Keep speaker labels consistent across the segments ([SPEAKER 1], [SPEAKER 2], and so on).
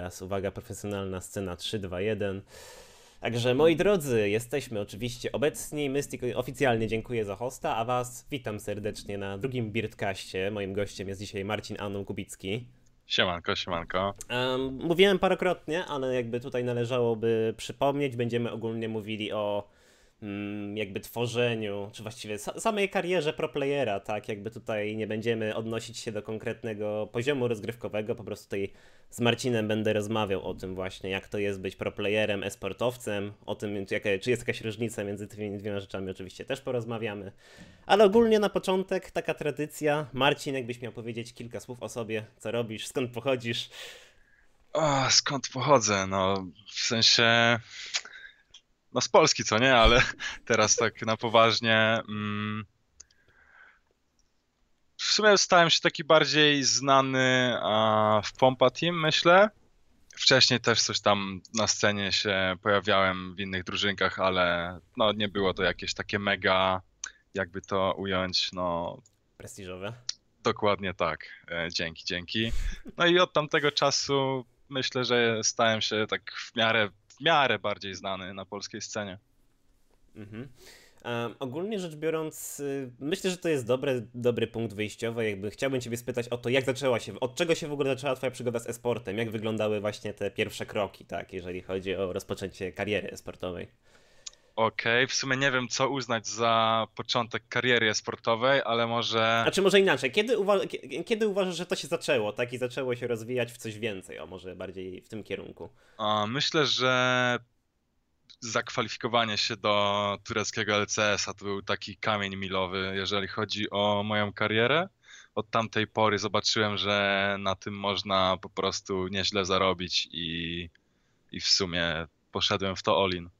[SPEAKER 1] Teraz uwaga, profesjonalna scena 3, 2, 1. Także moi drodzy, jesteśmy oczywiście obecni. Mystic oficjalnie dziękuję za hosta, a was witam serdecznie na drugim Beardcaście. Moim gościem jest dzisiaj Marcin Anon Kubicki.
[SPEAKER 2] Siemanko, siemanko.
[SPEAKER 1] Um, mówiłem parokrotnie, ale jakby tutaj należałoby przypomnieć, będziemy ogólnie mówili o jakby tworzeniu, czy właściwie samej karierze proplayera, tak? Jakby tutaj nie będziemy odnosić się do konkretnego poziomu rozgrywkowego, po prostu tutaj z Marcinem będę rozmawiał o tym właśnie, jak to jest być proplayerem, esportowcem, o tym, czy, czy jest jakaś różnica między tymi dwiema rzeczami, oczywiście też porozmawiamy. Ale ogólnie na początek taka tradycja. Marcin, jakbyś miał powiedzieć kilka słów o sobie, co robisz, skąd pochodzisz?
[SPEAKER 2] O, skąd pochodzę? No, w sensie no z Polski, co nie, ale teraz tak na poważnie. Mm, w sumie stałem się taki bardziej znany w Pompa Team, myślę. Wcześniej też coś tam na scenie się pojawiałem w innych drużynkach, ale no nie było to jakieś takie mega, jakby to ująć, no...
[SPEAKER 1] Prestiżowe?
[SPEAKER 2] Dokładnie tak. E, dzięki, dzięki. No i od tamtego czasu myślę, że stałem się tak w miarę miarę bardziej znany na polskiej scenie.
[SPEAKER 1] Mhm. Um, ogólnie rzecz biorąc, y, myślę, że to jest dobry, dobry punkt wyjściowy. Jakby chciałbym Ciebie spytać o to, jak zaczęła się, od czego się w ogóle zaczęła Twoja przygoda z esportem? Jak wyglądały właśnie te pierwsze kroki, tak, jeżeli chodzi o rozpoczęcie kariery esportowej?
[SPEAKER 2] Okej, okay, w sumie nie wiem, co uznać za początek kariery sportowej, ale może.
[SPEAKER 1] A czy może inaczej? Kiedy, uwa- kiedy uważasz, że to się zaczęło, tak? I zaczęło się rozwijać w coś więcej, o może bardziej w tym kierunku?
[SPEAKER 2] Myślę, że zakwalifikowanie się do tureckiego LCS-a to był taki kamień milowy, jeżeli chodzi o moją karierę. Od tamtej pory zobaczyłem, że na tym można po prostu nieźle zarobić i, i w sumie poszedłem w to all-in.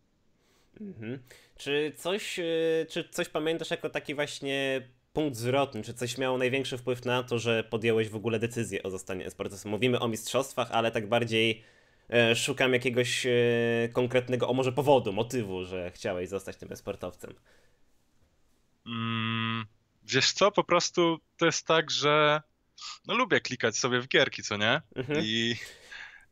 [SPEAKER 1] Mhm. Czy coś, e, czy coś pamiętasz jako taki właśnie punkt zwrotny? Czy coś miało największy wpływ na to, że podjąłeś w ogóle decyzję o zostanie esportowcem? Mówimy o mistrzostwach, ale tak bardziej e, szukam jakiegoś e, konkretnego, o może powodu, motywu, że chciałeś zostać tym esportowcem.
[SPEAKER 2] Mm, wiesz co, po prostu to jest tak, że no lubię klikać sobie w gierki, co nie? Mhm. I,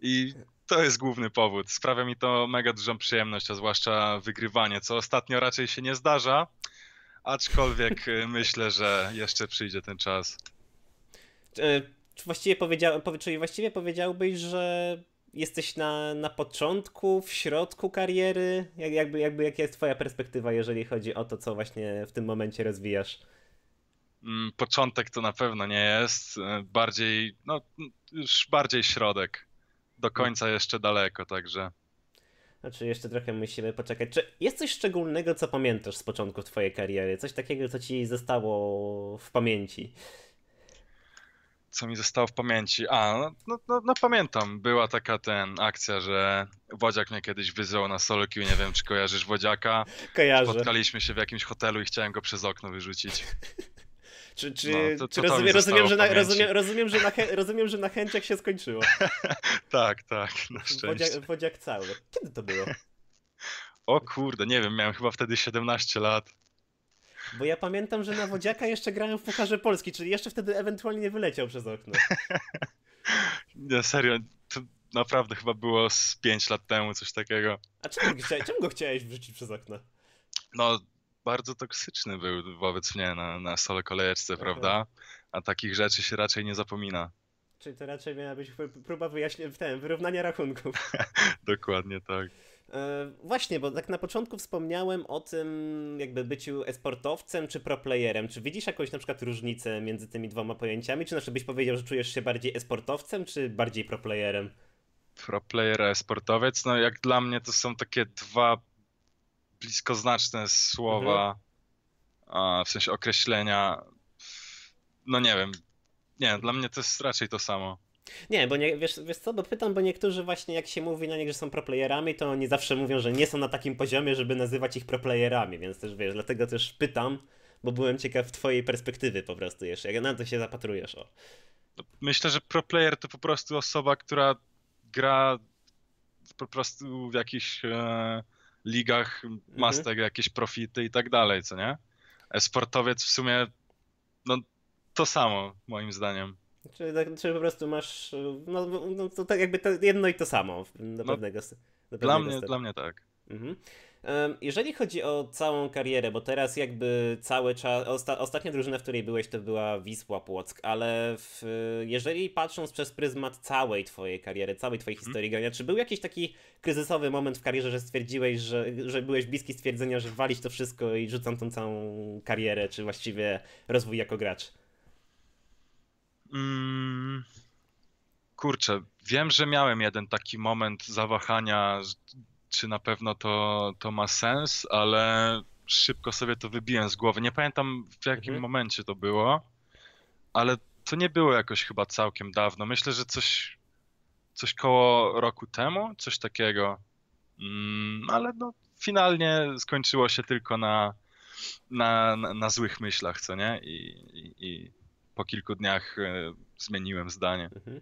[SPEAKER 2] I to jest główny powód. Sprawia mi to mega dużą przyjemność, a zwłaszcza wygrywanie, co ostatnio raczej się nie zdarza, aczkolwiek y, myślę, że jeszcze przyjdzie ten czas.
[SPEAKER 1] Czy właściwie, powiedział, czyli właściwie powiedziałbyś, że jesteś na, na początku, w środku kariery? Jak, jakby, jakby jaka jest twoja perspektywa, jeżeli chodzi o to, co właśnie w tym momencie rozwijasz?
[SPEAKER 2] Mm, początek to na pewno nie jest. Y, bardziej, no już bardziej środek do końca jeszcze daleko, także.
[SPEAKER 1] Znaczy, jeszcze trochę musimy poczekać. Czy jest coś szczególnego, co pamiętasz z początku twojej kariery? Coś takiego, co ci zostało w pamięci?
[SPEAKER 2] Co mi zostało w pamięci? A, no, no, no, no pamiętam. Była taka ten akcja, że Wodziak mnie kiedyś wyzwał na solo queue. Nie wiem, czy kojarzysz Wodziaka.
[SPEAKER 1] Kojarzę.
[SPEAKER 2] Spotkaliśmy się w jakimś hotelu i chciałem go przez okno wyrzucić.
[SPEAKER 1] Czy, czy, no, to, czy rozumiem, rozumiem, że na, rozumiem, rozumiem, że na, rozumiem, że na chęciach się skończyło.
[SPEAKER 2] tak, tak, na szczęście.
[SPEAKER 1] Wodziak, wodziak cały. Kiedy to było?
[SPEAKER 2] o kurde, nie wiem, miałem chyba wtedy 17 lat.
[SPEAKER 1] Bo ja pamiętam, że na Wodziaka jeszcze grałem w Pucharze Polski, czyli jeszcze wtedy ewentualnie nie wyleciał przez okno.
[SPEAKER 2] nie, serio, to naprawdę chyba było z 5 lat temu, coś takiego.
[SPEAKER 1] A czemu, czemu go chciałeś wrzucić przez okno?
[SPEAKER 2] No, bardzo toksyczny był wobec mnie na, na solo kolejeczce, prawda? A takich rzeczy się raczej nie zapomina.
[SPEAKER 1] Czyli to raczej miała być próba wyjaśnienia, ten, wyrównania rachunków.
[SPEAKER 2] Dokładnie tak.
[SPEAKER 1] E, właśnie, bo tak na początku wspomniałem o tym jakby byciu esportowcem czy proplayerem. Czy widzisz jakąś na przykład różnicę między tymi dwoma pojęciami? Czy znaczy byś powiedział, że czujesz się bardziej esportowcem czy bardziej proplayerem?
[SPEAKER 2] Proplayer, esportowiec, no jak dla mnie to są takie dwa bliskoznaczne słowa, mhm. w sensie określenia. No nie wiem. Nie, dla mnie to jest raczej to samo.
[SPEAKER 1] Nie, bo nie, wiesz, wiesz co, bo pytam, bo niektórzy właśnie jak się mówi na nich, że są proplayerami, to nie zawsze mówią, że nie są na takim poziomie, żeby nazywać ich proplayerami, więc też wiesz, dlatego też pytam, bo byłem ciekaw twojej perspektywy po prostu jeszcze, jak na to się zapatrujesz. O.
[SPEAKER 2] Myślę, że proplayer to po prostu osoba, która gra po prostu w jakichś e, ligach ma z tego jakieś profity i tak dalej, co nie? E, sportowiec w sumie, no to samo moim zdaniem.
[SPEAKER 1] Czy, tak, czy po prostu masz, no, no to tak jakby to jedno i to samo do
[SPEAKER 2] No,
[SPEAKER 1] pewnego, do
[SPEAKER 2] Dla
[SPEAKER 1] pewnego
[SPEAKER 2] mnie,
[SPEAKER 1] stopnia.
[SPEAKER 2] dla mnie tak.
[SPEAKER 1] Mhm. Jeżeli chodzi o całą karierę, bo teraz jakby cały czas, osta, ostatnia drużyna, w której byłeś, to była Wisła Płock, ale w, jeżeli patrząc przez pryzmat całej twojej kariery, całej twojej historii grania, czy był jakiś taki kryzysowy moment w karierze, że stwierdziłeś, że, że byłeś bliski stwierdzenia, że walić to wszystko i rzucam tą całą karierę, czy właściwie rozwój jako gracz?
[SPEAKER 2] Mm, kurczę, wiem, że miałem jeden taki moment zawahania, czy na pewno to, to ma sens, ale szybko sobie to wybiłem z głowy. Nie pamiętam w jakim
[SPEAKER 1] Mhm.
[SPEAKER 2] momencie to było, ale to nie było jakoś chyba całkiem dawno. Myślę, że coś, coś koło roku temu, coś takiego. Mm, ale no, finalnie skończyło się tylko na, na, na, na złych myślach, co nie? I, i, i po kilku dniach e, zmieniłem zdanie.
[SPEAKER 1] Mhm.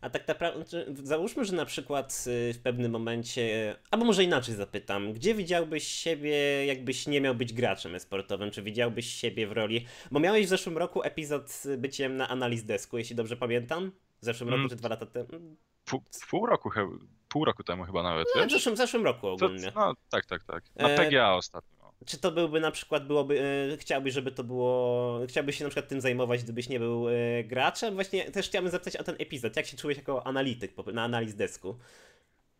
[SPEAKER 1] A tak naprawdę, czy- załóżmy, że na przykład y, w pewnym momencie, albo może inaczej zapytam, gdzie widziałbyś siebie, jakbyś nie miał być graczem e-sportowym? Czy widziałbyś siebie w roli, bo miałeś w zeszłym roku epizod z byciem na analiz desku, jeśli dobrze pamiętam? W zeszłym roku
[SPEAKER 2] Mm.
[SPEAKER 1] czy dwa lata temu?
[SPEAKER 2] Pół, pół roku, he- pół roku temu chyba nawet,
[SPEAKER 1] No, w zeszłym, w zeszłym roku
[SPEAKER 2] To,
[SPEAKER 1] ogólnie.
[SPEAKER 2] no tak, tak, tak. Na
[SPEAKER 1] E,
[SPEAKER 2] PGA ostatnio.
[SPEAKER 1] Czy to byłby na przykład, byłoby, y, chciałbyś, żeby to było, chciałbyś się na przykład tym zajmować, gdybyś nie był y, graczem? Właśnie też chciałbym zapytać o ten epizod. Jak się czułeś jako analityk na analiz desku?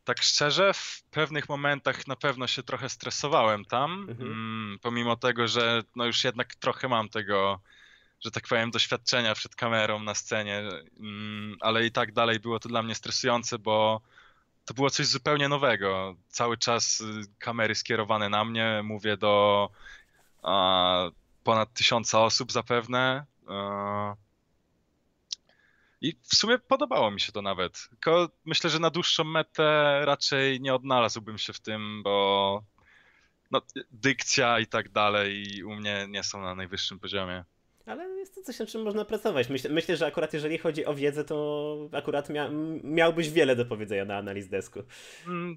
[SPEAKER 2] Tak szczerze, w pewnych momentach na pewno się trochę stresowałem tam,
[SPEAKER 1] Mhm.
[SPEAKER 2] mm, pomimo tego, że no już jednak trochę mam tego, że tak powiem, doświadczenia przed kamerą na scenie, mm, ale i tak dalej było to dla mnie stresujące, bo to było coś zupełnie nowego. Cały czas y, kamery skierowane na mnie, mówię do a, ponad tysiąca osób zapewne. a, I w sumie podobało mi się to nawet. Tylko myślę, że na dłuższą metę raczej nie odnalazłbym się w tym, bo no, dykcja i tak dalej u mnie nie są na najwyższym poziomie.
[SPEAKER 1] Ale jest to coś, nad czym można pracować. Myślę, myślę że akurat jeżeli chodzi o wiedzę, to akurat mia miałbyś wiele do powiedzenia na analiz desku.
[SPEAKER 2] Mm,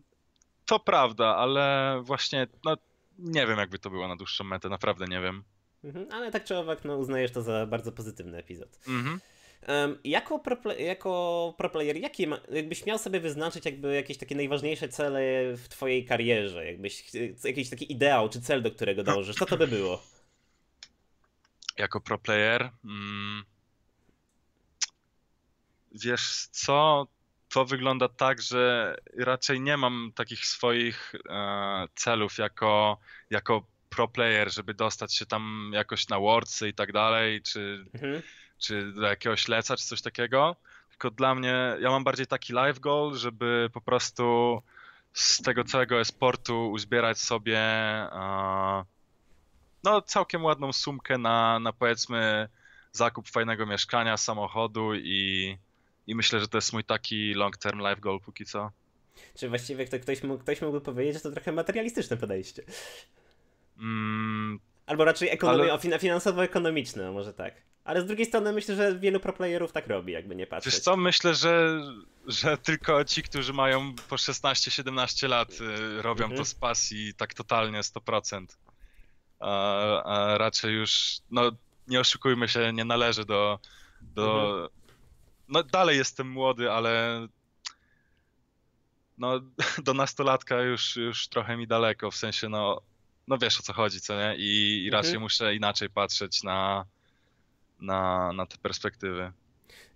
[SPEAKER 2] To prawda, ale właśnie no, nie wiem, jakby to było na dłuższą metę, naprawdę nie wiem.
[SPEAKER 1] Mhm, ale tak czy owak, no, uznajesz to za bardzo pozytywny epizod.
[SPEAKER 2] Mhm.
[SPEAKER 1] Em, jako, pro, jako pro player, jakie ma, jakbyś miał sobie wyznaczyć jakby jakieś takie najważniejsze cele w twojej karierze, jakbyś jakiś taki ideał czy cel, do którego dążysz, co to by było?
[SPEAKER 2] Jako pro player. Mm, wiesz co? To wygląda tak, że raczej nie mam takich swoich e, celów jako, jako pro player, żeby dostać się tam jakoś na Worldsy i tak dalej, czy
[SPEAKER 1] Mhm.
[SPEAKER 2] czy do jakiegoś leca, czy coś takiego. Tylko dla mnie, ja mam bardziej taki life goal, żeby po prostu z tego całego e-sportu uzbierać sobie e, no całkiem ładną sumkę na, na powiedzmy zakup fajnego mieszkania, samochodu i, i myślę, że to jest mój taki long term life goal póki co.
[SPEAKER 1] Czy właściwie kto, ktoś, mógł, ktoś mógłby powiedzieć, że to trochę materialistyczne podejście.
[SPEAKER 2] Mm,
[SPEAKER 1] Albo raczej ekonomia,
[SPEAKER 2] Ale-
[SPEAKER 1] finansowo-ekonomiczne, no może tak. Ale z drugiej strony myślę, że wielu pro playerów tak robi, jakby nie patrzeć.
[SPEAKER 2] Wiesz co, myślę, że, że tylko ci, którzy mają po 16-17 lat y, robią
[SPEAKER 1] Mhm.
[SPEAKER 2] to z pasji tak totalnie 100%. A, a raczej już, no nie oszukujmy się, nie należy do, do
[SPEAKER 1] Mhm.
[SPEAKER 2] no dalej jestem młody, ale no do nastolatka już, już trochę mi daleko, w sensie no, no wiesz o co chodzi, co nie? I, i raczej
[SPEAKER 1] Mhm.
[SPEAKER 2] muszę inaczej patrzeć na, na, na te perspektywy.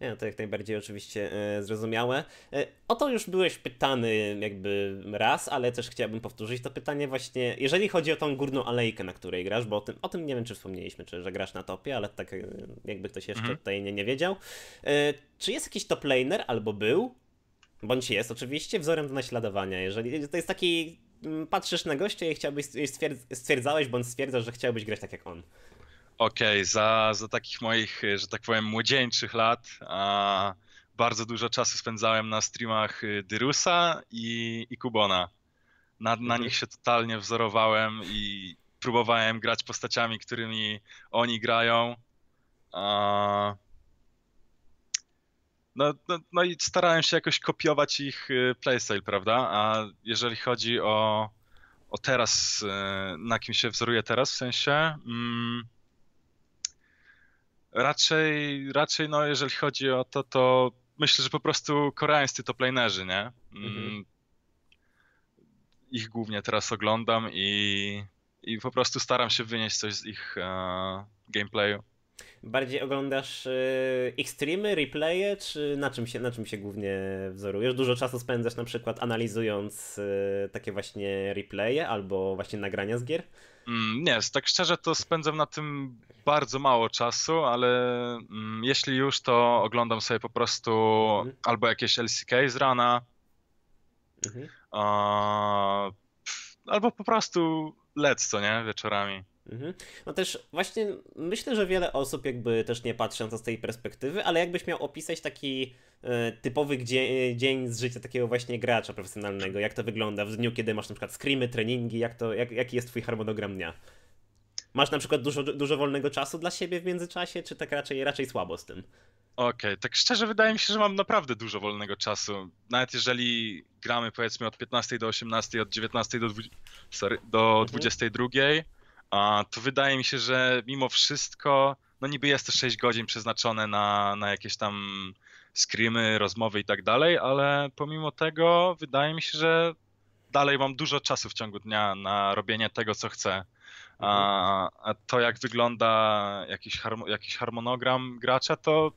[SPEAKER 1] Nie, no to jak najbardziej oczywiście e, zrozumiałe. E, o to już byłeś pytany jakby raz, ale też chciałbym powtórzyć to pytanie właśnie, jeżeli chodzi o tą górną alejkę, na której grasz, bo o tym, o tym nie wiem, czy wspomnieliśmy, czy że grasz na topie, ale tak e, jakby ktoś jeszcze
[SPEAKER 2] Mhm.
[SPEAKER 1] tutaj nie, nie wiedział. E, czy jest jakiś top laner, albo był, bądź jest oczywiście, wzorem do naśladowania, jeżeli to jest taki, mm, patrzysz na gościa i chciałbyś, stwierdz, stwierdzałeś, bądź stwierdzasz, że chciałbyś grać tak jak on.
[SPEAKER 2] Okej, za, za takich moich, e, że tak powiem, młodzieńczych lat a, bardzo dużo czasu spędzałem na streamach y, Dyrusa i, i Kubona. Na, na
[SPEAKER 1] Mhm.
[SPEAKER 2] nich się totalnie wzorowałem i próbowałem grać postaciami, którymi oni grają. A, no, no, no i starałem się jakoś kopiować ich y, playstyle, prawda? A jeżeli chodzi o, o teraz, na kim się wzoruję teraz, w sensie... Mm, Raczej, raczej no jeżeli chodzi o to, to myślę, że po prostu koreańscy toplanerzy, nie? Mm,
[SPEAKER 1] Mhm.
[SPEAKER 2] Ich głównie teraz oglądam i, i po prostu staram się wynieść coś z ich e, gameplayu.
[SPEAKER 1] Bardziej oglądasz y, ich streamy, replaye, czy na czym, się, na czym się głównie wzorujesz? Dużo czasu spędzasz na przykład analizując y, takie właśnie replaye albo właśnie nagrania z gier?
[SPEAKER 2] Mm, Nie, tak szczerze to spędzam na tym bardzo mało czasu, ale mm, jeśli już, to oglądam sobie po prostu
[SPEAKER 1] Mhm.
[SPEAKER 2] albo jakieś LCK z rana,
[SPEAKER 1] Mhm.
[SPEAKER 2] a, pff, albo po prostu lec, co nie, wieczorami.
[SPEAKER 1] Mhm. No też właśnie myślę, że wiele osób jakby też nie patrzą to z tej perspektywy, ale jakbyś miał opisać taki e, typowy dzie- dzień z życia takiego właśnie gracza profesjonalnego, jak to wygląda w dniu, kiedy masz na przykład screamy, treningi, jak to, jak, jaki jest twój harmonogram dnia? Masz na przykład dużo, dużo wolnego czasu dla siebie w międzyczasie, czy tak raczej, raczej słabo z tym?
[SPEAKER 2] Okej, tak szczerze wydaje mi się, że mam naprawdę dużo wolnego czasu. Nawet jeżeli gramy powiedzmy od 15 do 18, od 19 do, 20, sorry, do
[SPEAKER 1] Mhm.
[SPEAKER 2] 22, a, to wydaje mi się, że mimo wszystko, no niby jest to 6 godzin przeznaczone na, na jakieś tam screamy, rozmowy i tak dalej, ale pomimo tego wydaje mi się, że dalej mam dużo czasu w ciągu dnia na robienie tego, co chcę. A, a to, jak wygląda jakiś, jakiś harmonogram gracza, to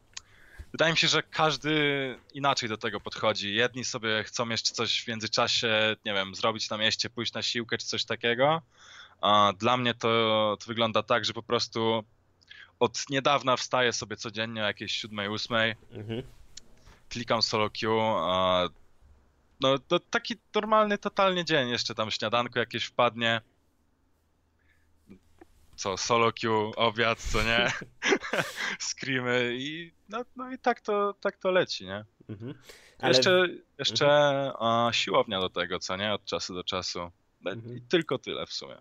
[SPEAKER 2] wydaje mi się, że każdy inaczej do tego podchodzi. Jedni sobie chcą jeszcze coś w międzyczasie, nie wiem, zrobić na mieście, pójść na siłkę czy coś takiego. Dla mnie to, to wygląda tak, że po prostu od niedawna wstaję sobie codziennie o jakiejś 7-8,
[SPEAKER 1] Mhm.
[SPEAKER 2] klikam solo queue. No to taki normalny, totalnie dzień. Jeszcze tam śniadanko jakieś wpadnie. Co, solo queue, obiad, co nie? Screamy i no, no i tak to, tak to leci, nie?
[SPEAKER 1] Mhm. Ale-
[SPEAKER 2] Jeszcze, jeszcze a, siłownia do tego, co nie? Od czasu do czasu.
[SPEAKER 1] Mhm.
[SPEAKER 2] I tylko tyle w sumie.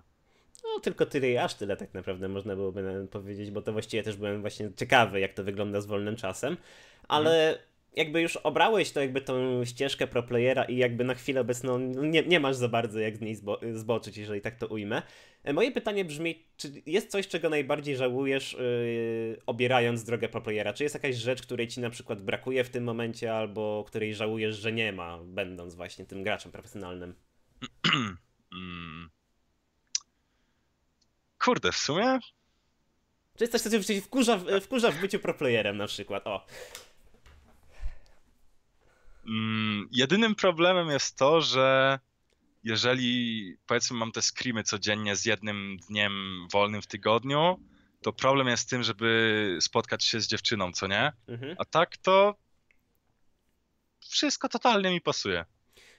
[SPEAKER 1] No tylko tyle i aż tyle tak naprawdę można byłoby powiedzieć, bo to właściwie też byłem właśnie ciekawy, jak to wygląda z wolnym czasem, ale jakby już obrałeś to jakby tą ścieżkę pro playera i jakby na chwilę obecną nie, nie masz za bardzo jak z niej zbo zboczyć, jeżeli tak to ujmę. E, Moje pytanie brzmi, czy jest coś, czego najbardziej żałujesz yy, obierając drogę pro playera? Czy jest jakaś rzecz, której ci na przykład brakuje w tym momencie, albo której żałujesz, że nie ma, będąc właśnie tym graczem profesjonalnym?
[SPEAKER 2] Kurde, w sumie
[SPEAKER 1] Czy jest coś, co cię wkurza, w- wkurza w byciu pro playerem na przykład? O.
[SPEAKER 2] Mm, jedynym problemem jest to, że jeżeli powiedzmy mam te screamy codziennie z jednym dniem wolnym w tygodniu, to problem jest z tym, żeby spotkać się z dziewczyną, co nie?
[SPEAKER 1] Mhm.
[SPEAKER 2] A tak to wszystko totalnie mi pasuje.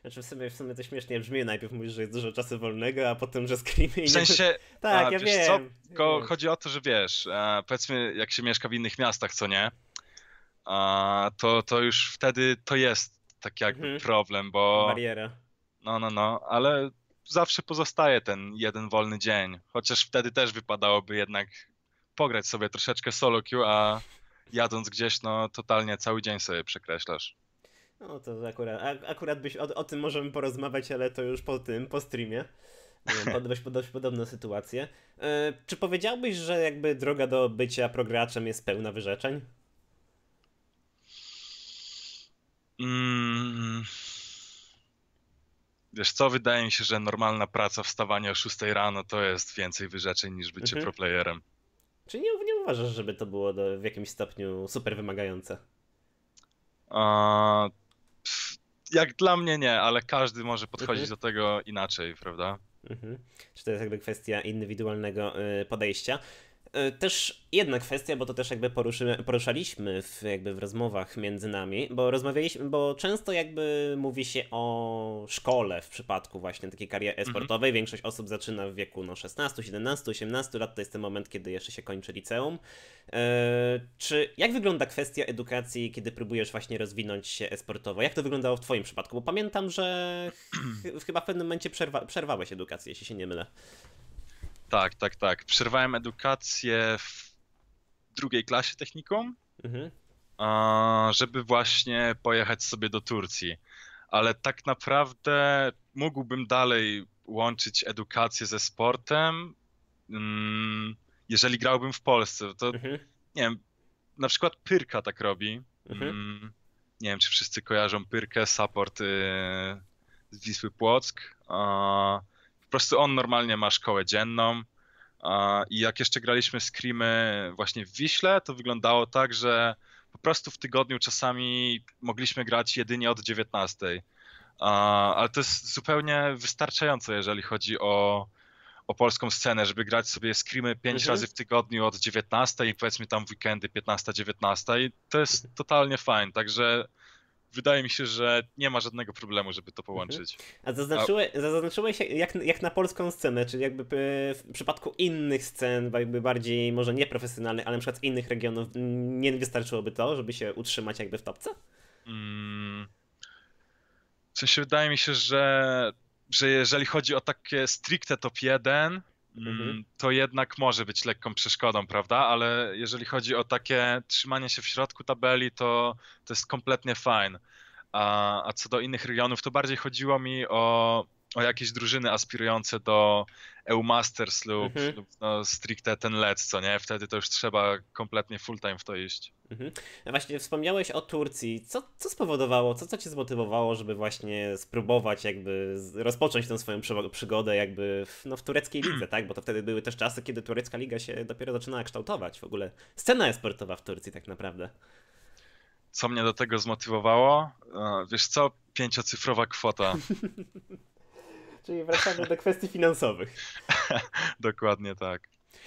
[SPEAKER 1] Znaczy w sumie, w sumie to śmiesznie brzmi, najpierw mówisz, że jest dużo czasu wolnego, a potem, że screamy i
[SPEAKER 2] W
[SPEAKER 1] nie...
[SPEAKER 2] sensie,
[SPEAKER 1] Tak,
[SPEAKER 2] a,
[SPEAKER 1] ja wiem.
[SPEAKER 2] co? tylko chodzi o to, że wiesz, e, powiedzmy jak się mieszka w innych miastach, co nie? A, to, to już wtedy to jest tak jakby
[SPEAKER 1] Mhm.
[SPEAKER 2] problem, bo
[SPEAKER 1] Bariera.
[SPEAKER 2] No, no, no, ale zawsze pozostaje ten jeden wolny dzień. Chociaż wtedy też wypadałoby jednak pograć sobie troszeczkę solo queue, a jadąc gdzieś, no totalnie cały dzień sobie przekreślasz.
[SPEAKER 1] No to akurat, akurat byś, o, o tym możemy porozmawiać, ale to już po tym, po streamie. Nie wiem, pod- dość, podobną sytuację. E, czy powiedziałbyś, że jakby droga do bycia prograczem jest pełna wyrzeczeń?
[SPEAKER 2] Mm. Wiesz co, wydaje mi się, że normalna praca, wstawanie o 6 rano to jest więcej wyrzeczeń niż bycie
[SPEAKER 1] Mhm.
[SPEAKER 2] pro playerem.
[SPEAKER 1] Czy nie, nie uważasz, żeby to było do, w jakimś stopniu super wymagające?
[SPEAKER 2] A, pff, jak dla mnie nie, ale każdy może podchodzić
[SPEAKER 1] Mhm.
[SPEAKER 2] do tego inaczej, prawda?
[SPEAKER 1] Mhm. Czy to jest jakby kwestia indywidualnego y, podejścia? Y, Też jedna kwestia, bo to też jakby poruszy, poruszaliśmy w, jakby w rozmowach między nami, bo rozmawialiśmy, bo często jakby mówi się o szkole w przypadku właśnie takiej kariery e-sportowej. Większość osób zaczyna w wieku no, 16, 17, 18 lat, to jest ten moment, kiedy jeszcze się kończy liceum. E, Czy jak wygląda kwestia edukacji, kiedy próbujesz właśnie rozwinąć się e-sportowo? Jak to wyglądało w Twoim przypadku? Bo pamiętam, że ch- chyba w pewnym momencie przerwa przerwałeś edukację, jeśli się nie mylę.
[SPEAKER 2] Tak, tak, tak. Przerwałem edukację w drugiej klasie technikum.
[SPEAKER 1] Mhm.
[SPEAKER 2] żeby właśnie pojechać sobie do Turcji. Ale tak naprawdę mógłbym dalej łączyć edukację ze sportem, mm, jeżeli grałbym w Polsce. To
[SPEAKER 1] Mhm.
[SPEAKER 2] nie wiem, na przykład Pyrka tak robi.
[SPEAKER 1] Mhm.
[SPEAKER 2] Mm, nie wiem, czy wszyscy kojarzą Pyrkę, support y, z Wisły Płock. Prostu on normalnie ma szkołę dzienną. I jak jeszcze graliśmy screamy właśnie w Wiśle, to wyglądało tak, że po prostu w tygodniu czasami mogliśmy grać jedynie od 19. A, ale to jest zupełnie wystarczająco, jeżeli chodzi o, o polską scenę, żeby grać sobie screamy 5
[SPEAKER 1] Mhm.
[SPEAKER 2] razy w tygodniu od 19 i powiedzmy tam w weekendy 15-19 i to jest totalnie fajne, także wydaje mi się, że nie ma żadnego problemu, żeby to połączyć.
[SPEAKER 1] A zaznaczyłeś, zaznaczyłeś jak, jak na polską scenę, czyli jakby w przypadku innych scen, jakby bardziej może nieprofesjonalnych, ale na przykład z innych regionów, nie wystarczyłoby to, żeby się utrzymać jakby w topce?
[SPEAKER 2] Mm. W sensie wydaje mi się, że, że jeżeli chodzi o takie stricte top 1,
[SPEAKER 1] Mhm.
[SPEAKER 2] mm, to jednak może być lekką przeszkodą, prawda? Ale jeżeli chodzi o takie trzymanie się w środku tabeli, to, to jest kompletnie fajne. A, a co do innych regionów, to bardziej chodziło mi o, o jakieś drużyny aspirujące do EU Masters lub,
[SPEAKER 1] Mhm.
[SPEAKER 2] lub no, stricte ten LEC, co nie? Wtedy to już trzeba kompletnie full time w to iść.
[SPEAKER 1] Mhm. A Właśnie wspomniałeś o Turcji. Co, co spowodowało, co, co cię zmotywowało, żeby właśnie spróbować jakby rozpocząć tę swoją przy, przygodę jakby w, no, w tureckiej lidze, tak? Bo to wtedy były też czasy, kiedy turecka liga się dopiero zaczynała kształtować. W ogóle scena esportowa w Turcji tak naprawdę.
[SPEAKER 2] Co mnie do tego zmotywowało? E, Wiesz co? Pięciocyfrowa kwota.
[SPEAKER 1] Czyli wracamy do kwestii finansowych.
[SPEAKER 2] Dokładnie tak.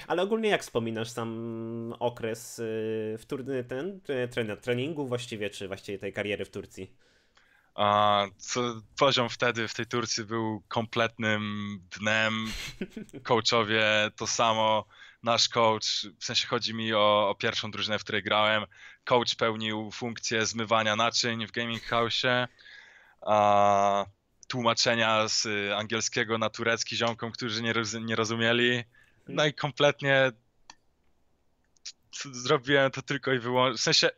[SPEAKER 1] Ale ogólnie jak wspominasz sam okres y, w turny ten, y, tre- treningu właściwie, czy właściwie tej kariery w Turcji?
[SPEAKER 2] A co, poziom wtedy w tej Turcji był kompletnym dnem. Coachowie to samo. Nasz coach, w sensie chodzi mi o, o pierwszą drużynę, w której grałem. Coach pełnił funkcję zmywania naczyń w gaming house'ie. A tłumaczenia z y, angielskiego na turecki ziomkom, którzy nie, roz, nie rozumieli. No i kompletnie zrobiłem to tylko i wyłącznie. W sensie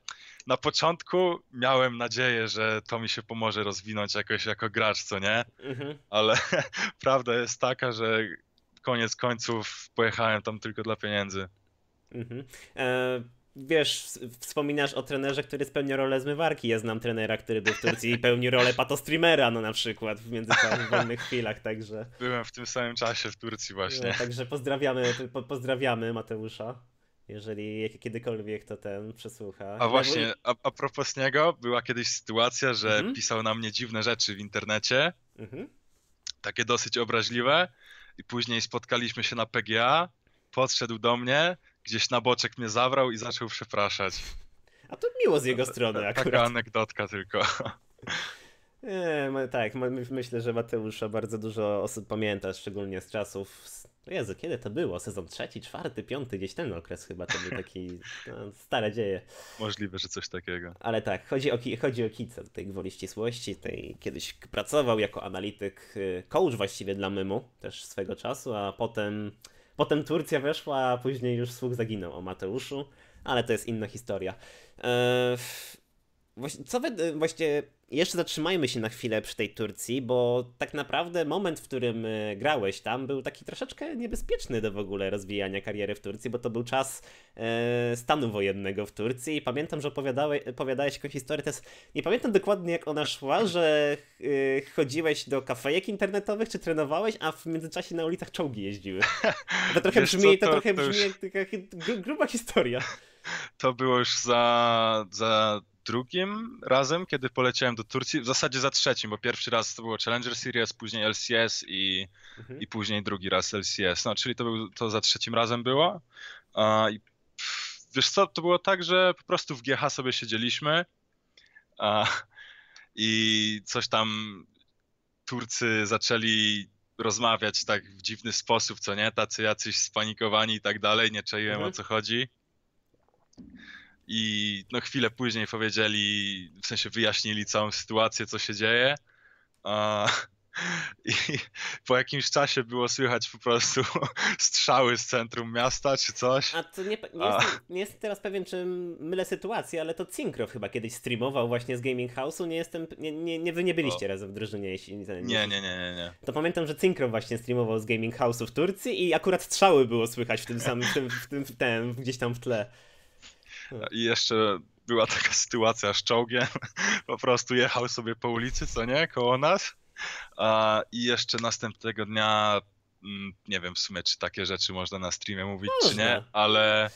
[SPEAKER 2] na początku miałem nadzieję, że to mi się pomoże rozwinąć jakoś jako gracz, co nie?
[SPEAKER 1] Mhm.
[SPEAKER 2] Ale prawda jest taka, że koniec końców pojechałem tam tylko dla pieniędzy.
[SPEAKER 1] Mhm. E, wiesz, wspominasz o trenerze, który spełnia rolę zmywarki. Ja znam trenera, który był w Turcji i pełni rolę patostreamera, no na przykład w międzyczasie, w wolnych chwilach, także...
[SPEAKER 2] Byłem w tym samym czasie w Turcji właśnie.
[SPEAKER 1] No, także pozdrawiamy, po, pozdrawiamy Mateusza. Jeżeli kiedykolwiek to ten przesłucha.
[SPEAKER 2] A właśnie, a, a propos niego, była kiedyś sytuacja, że
[SPEAKER 1] Mhm.
[SPEAKER 2] pisał na mnie dziwne rzeczy w internecie,
[SPEAKER 1] Mhm.
[SPEAKER 2] takie dosyć obraźliwe i później spotkaliśmy się na PGA, podszedł do mnie, gdzieś na boczek mnie zabrał i zaczął przepraszać.
[SPEAKER 1] A to miło z jego strony
[SPEAKER 2] Taka
[SPEAKER 1] akurat.
[SPEAKER 2] anegdotka tylko.
[SPEAKER 1] Nie, tak, myślę, że Mateusza bardzo dużo osób pamięta, szczególnie z czasów. s- Jezu, kiedy to było? Sezon trzeci, czwarty, piąty, gdzieś ten okres chyba to był taki no, stare dzieje.
[SPEAKER 2] Możliwe, że coś takiego.
[SPEAKER 1] Ale tak, chodzi o, chodzi o Kica, tutaj gwoli ścisłości. Tutaj kiedyś pracował jako analityk, y, coach właściwie dla Mymu też swego czasu, a potem, potem Turcja weszła, a później już słuch zaginął o Mateuszu, ale to jest inna historia. Eee, co wy, właśnie jeszcze zatrzymajmy się na chwilę przy tej Turcji, bo tak naprawdę moment, w którym e, grałeś tam, był taki troszeczkę niebezpieczny do w ogóle rozwijania kariery w Turcji, bo to był czas e, stanu wojennego w Turcji i pamiętam, że opowiadałeś, opowiadałeś jakąś historię, teraz nie pamiętam dokładnie jak ona szła, że e, chodziłeś do kafejek internetowych, czy trenowałeś, a w międzyczasie na ulicach czołgi jeździły. To trochę
[SPEAKER 2] Wiesz
[SPEAKER 1] brzmi,
[SPEAKER 2] co,
[SPEAKER 1] to,
[SPEAKER 2] to-
[SPEAKER 1] trochę
[SPEAKER 2] to
[SPEAKER 1] brzmi
[SPEAKER 2] już-
[SPEAKER 1] jak taka gru- gruba historia.
[SPEAKER 2] To było już za, za drugim razem, kiedy poleciałem do Turcji. W zasadzie za trzecim, bo pierwszy raz to było Challenger Series, później LCS i,
[SPEAKER 1] Mhm.
[SPEAKER 2] i później drugi raz LCS. No, czyli to, był, to za trzecim razem było. A, i wiesz co, to było tak, że po prostu w GH sobie siedzieliśmy a, i coś tam Turcy zaczęli rozmawiać tak w dziwny sposób, co nie? Tacy jacyś spanikowani i tak dalej, nie czaiłem
[SPEAKER 1] Mhm.
[SPEAKER 2] o co chodzi. I no chwilę później powiedzieli, w sensie wyjaśnili całą sytuację, co się dzieje. I po jakimś czasie było słychać po prostu strzały z centrum miasta czy coś.
[SPEAKER 1] A to nie, nie,
[SPEAKER 2] A.
[SPEAKER 1] jestem, nie jestem teraz pewien, czy mylę sytuację, ale to Cinkrow chyba kiedyś streamował właśnie z Gaming House'u. Nie jestem. Nie, nie, nie, wy nie byliście razem w drużynie, jeśli nie,
[SPEAKER 2] Nie, nie, nie, nie, nie.
[SPEAKER 1] To pamiętam, że Cinkrow właśnie streamował z Gaming House'u w Turcji i akurat strzały było słychać w tym samym, w tym, w tym, w tym, gdzieś tam w tle.
[SPEAKER 2] I jeszcze była taka sytuacja z czołgiem. Po prostu jechał sobie po ulicy, co nie, koło nas. I jeszcze następnego dnia, mm, nie wiem w sumie, czy takie rzeczy można na streamie mówić, czy nie, ale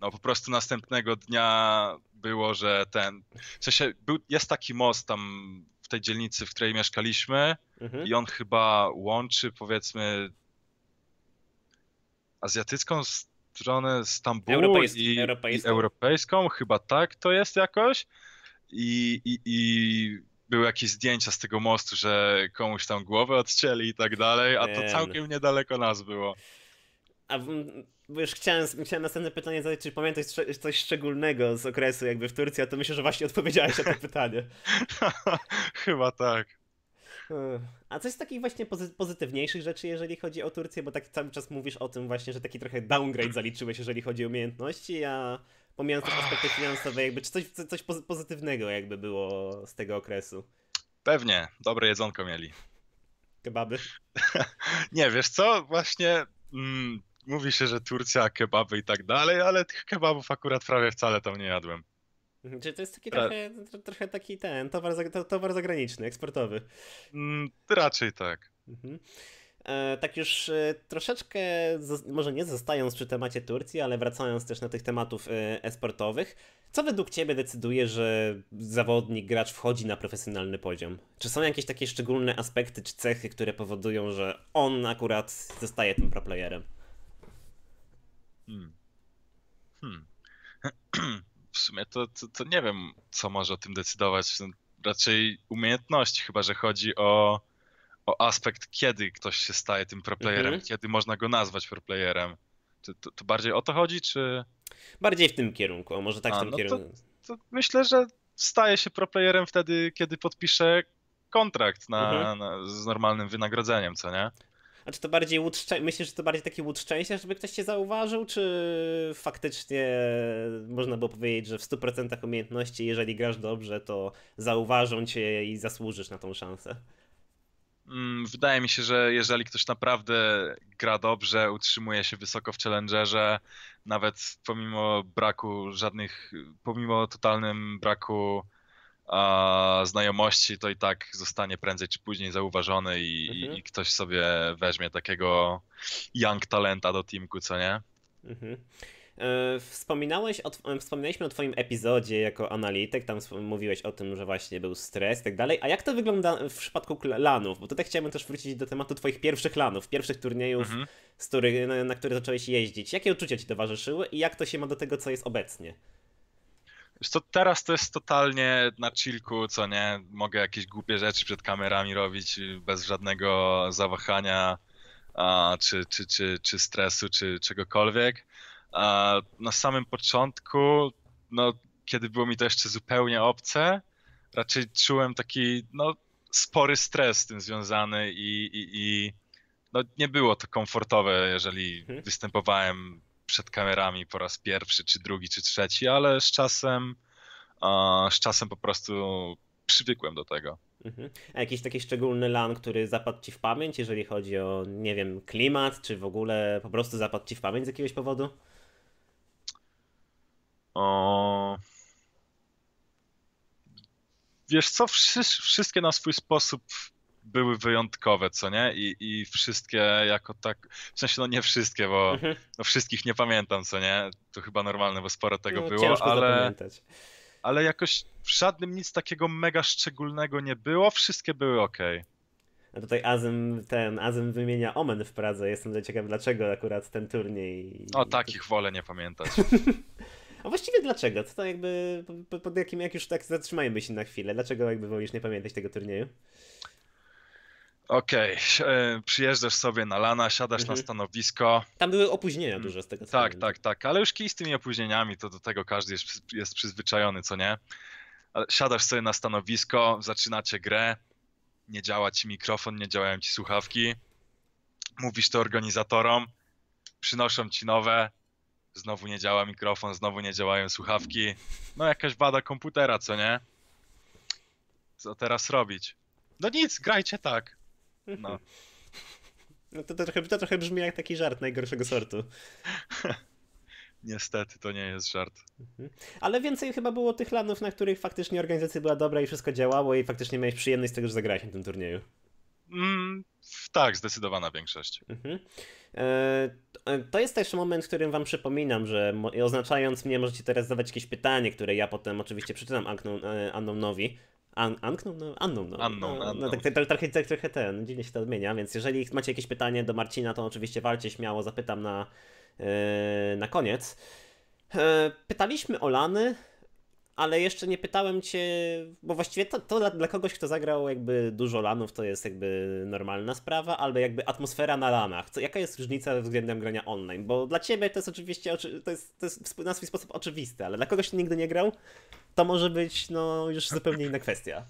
[SPEAKER 2] no po prostu następnego dnia było, że ten. W sensie był, jest taki most tam w tej dzielnicy, w której mieszkaliśmy,
[SPEAKER 1] Mhm.
[SPEAKER 2] i on chyba łączy, powiedzmy, azjatycką stronę Stambułu
[SPEAKER 1] Europejsk-
[SPEAKER 2] i,
[SPEAKER 1] europejską.
[SPEAKER 2] i europejską, chyba tak to jest jakoś. I, i, I były jakieś zdjęcia z tego mostu, że komuś tam głowę odcięli i tak dalej, a to całkiem niedaleko nas było.
[SPEAKER 1] A bo już chciałem, chciałem następne pytanie zadać, czy pamiętasz coś szczególnego z okresu jakby w Turcji, a to myślę, że właśnie odpowiedziałeś na to pytanie.
[SPEAKER 2] chyba tak.
[SPEAKER 1] A coś z takich właśnie pozy- pozytywniejszych rzeczy, jeżeli chodzi o Turcję, bo tak cały czas mówisz o tym właśnie, że taki trochę downgrade zaliczyłeś, jeżeli chodzi o umiejętności, a pomijając też aspekty finansowe, jakby czy coś, coś pozy- pozytywnego jakby było z tego okresu?
[SPEAKER 2] Pewnie, dobre jedzonko mieli.
[SPEAKER 1] Kebaby?
[SPEAKER 2] Nie, wiesz co, właśnie mm, mówi się, że Turcja, kebaby i tak dalej, ale tych kebabów akurat prawie wcale tam nie jadłem.
[SPEAKER 1] Mhm, Czy to jest taki
[SPEAKER 2] Ra-
[SPEAKER 1] trochę, tro- trochę taki ten, towar, towar zagraniczny, eksportowy?
[SPEAKER 2] Mm, raczej tak.
[SPEAKER 1] Mhm. E, tak już e, troszeczkę, może nie zostając przy temacie Turcji, ale wracając też na tych tematów e, esportowych, co według Ciebie decyduje, że zawodnik, gracz wchodzi na profesjonalny poziom? Czy są jakieś takie szczególne aspekty czy cechy, które powodują, że on akurat zostaje tym proplayerem?
[SPEAKER 2] Hmm. Hmm. W sumie to, to, to nie wiem, co może o tym decydować. Raczej umiejętności, chyba że chodzi o, o aspekt, kiedy ktoś się staje tym proplayerem,
[SPEAKER 1] Mhm.
[SPEAKER 2] kiedy można go nazwać proplayerem. To, to, to bardziej o to chodzi, czy
[SPEAKER 1] Bardziej w tym kierunku, a może tak w
[SPEAKER 2] A,
[SPEAKER 1] tym
[SPEAKER 2] no to-
[SPEAKER 1] kierunku.
[SPEAKER 2] to myślę, że staje się proplayerem wtedy, kiedy podpisze kontrakt na,
[SPEAKER 1] Mhm.
[SPEAKER 2] na, z normalnym wynagrodzeniem, co nie?
[SPEAKER 1] A czy to bardziej łód myślisz, że to bardziej taki łód szczęścia, żeby ktoś cię zauważył, czy faktycznie można było powiedzieć, że w 100% umiejętności, jeżeli grasz dobrze, to zauważą cię i zasłużysz na tą szansę?
[SPEAKER 2] Mm, Wydaje mi się, że jeżeli ktoś naprawdę gra dobrze, utrzymuje się wysoko w challengerze, nawet pomimo braku żadnych, pomimo totalnym braku a, znajomości, to i tak zostanie prędzej czy później zauważony i,
[SPEAKER 1] Mhm.
[SPEAKER 2] i ktoś sobie weźmie takiego young talenta do teamku, co nie?
[SPEAKER 1] Mhm. E, Wspominałeś o, tw- wspominaliśmy o twoim epizodzie jako analityk, tam mówiłeś o tym, że właśnie był stres i tak dalej, a jak to wygląda w przypadku lanów? Bo tutaj chciałbym też wrócić do tematu twoich pierwszych lanów, pierwszych turniejów,
[SPEAKER 2] Mhm.
[SPEAKER 1] z których, na, na które zacząłeś jeździć. Jakie uczucia ci towarzyszyły i jak to się ma do tego, co jest obecnie?
[SPEAKER 2] Wiesz co, teraz to jest totalnie na chillku, co nie? Mogę jakieś głupie rzeczy przed kamerami robić bez żadnego zawahania, a, czy, czy, czy, czy stresu, czy czegokolwiek. A na samym początku, no, kiedy było mi to jeszcze zupełnie obce, raczej czułem taki, no, spory stres z tym związany i, i, i no, nie było to komfortowe, jeżeli
[SPEAKER 1] Mhm.
[SPEAKER 2] występowałem przed kamerami po raz pierwszy, czy drugi, czy trzeci, ale z czasem, z czasem po prostu przywykłem do tego.
[SPEAKER 1] Mhm. A jakiś taki szczególny lan, który zapadł ci w pamięć, jeżeli chodzi o, nie wiem, klimat, czy w ogóle po prostu zapadł ci w pamięć z jakiegoś powodu?
[SPEAKER 2] O... Wiesz co, wszy- wszystkie na swój sposób były wyjątkowe, co nie? I, I wszystkie jako tak, w sensie no nie wszystkie, bo
[SPEAKER 1] Mhm.
[SPEAKER 2] no wszystkich nie pamiętam, co nie? To chyba normalne, bo sporo tego
[SPEAKER 1] No,
[SPEAKER 2] było, ale,
[SPEAKER 1] zapamiętać.
[SPEAKER 2] ale jakoś w żadnym nic takiego mega szczególnego nie było, wszystkie były ok.
[SPEAKER 1] A tutaj Azem, ten Azem wymienia Omen w Pradze. Jestem ciekaw, dlaczego akurat ten turniej.
[SPEAKER 2] O, takich wolę nie pamiętać.
[SPEAKER 1] A właściwie dlaczego? To, to jakby, pod, pod jakim, jak już tak zatrzymajmy się na chwilę, dlaczego jakby wolisz nie pamiętać tego turnieju?
[SPEAKER 2] Okej, e, przyjeżdżasz sobie na lana, siadasz
[SPEAKER 1] Mhm.
[SPEAKER 2] na stanowisko,
[SPEAKER 1] Tam były opóźnienia dużo z tego co
[SPEAKER 2] Tak, tak, tak, ale już kij z tymi opóźnieniami, to do tego każdy jest, jest przyzwyczajony, co nie? Ale Siadasz sobie na stanowisko, zaczynacie grę, nie działa ci mikrofon, nie działają ci słuchawki, mówisz to organizatorom, przynoszą ci nowe, znowu nie działa mikrofon, znowu nie działają słuchawki, no jakaś wada komputera, co nie? Co teraz robić? No nic, grajcie tak. No.
[SPEAKER 1] No to, to, trochę, to trochę brzmi jak taki żart najgorszego sortu.
[SPEAKER 2] niestety to nie jest żart.
[SPEAKER 1] Mhm. Ale więcej chyba było tych lanów, na których faktycznie organizacja była dobra i wszystko działało i faktycznie miałeś przyjemność z tego, że zagrałeś na tym turnieju.
[SPEAKER 2] Mm, tak, zdecydowana większość. Mhm.
[SPEAKER 1] E, to jest też moment, w którym wam przypominam, że oznaczając mnie możecie teraz zadawać jakieś pytanie, które ja potem oczywiście przeczytam Annownowi. An Unknown? No, unknown, no.
[SPEAKER 2] Unknown,
[SPEAKER 1] no, no, tak, tak, trochę, tak, trochę ten, dziwnie się to odmienia, więc jeżeli macie jakieś pytanie do Marcina, to oczywiście walcie śmiało, zapytam na, yy, na koniec. Yy, pytaliśmy o Lany, ale jeszcze nie pytałem cię, bo właściwie to, to dla, dla, kogoś, kto zagrał jakby dużo lanów, to jest jakby normalna sprawa, albo jakby atmosfera na lanach. Co, jaka jest różnica względem grania online? Bo dla ciebie to jest oczywiście, to jest, to jest na swój sposób oczywiste, ale dla kogoś, kto nigdy nie grał, to może być no już zupełnie inna kwestia.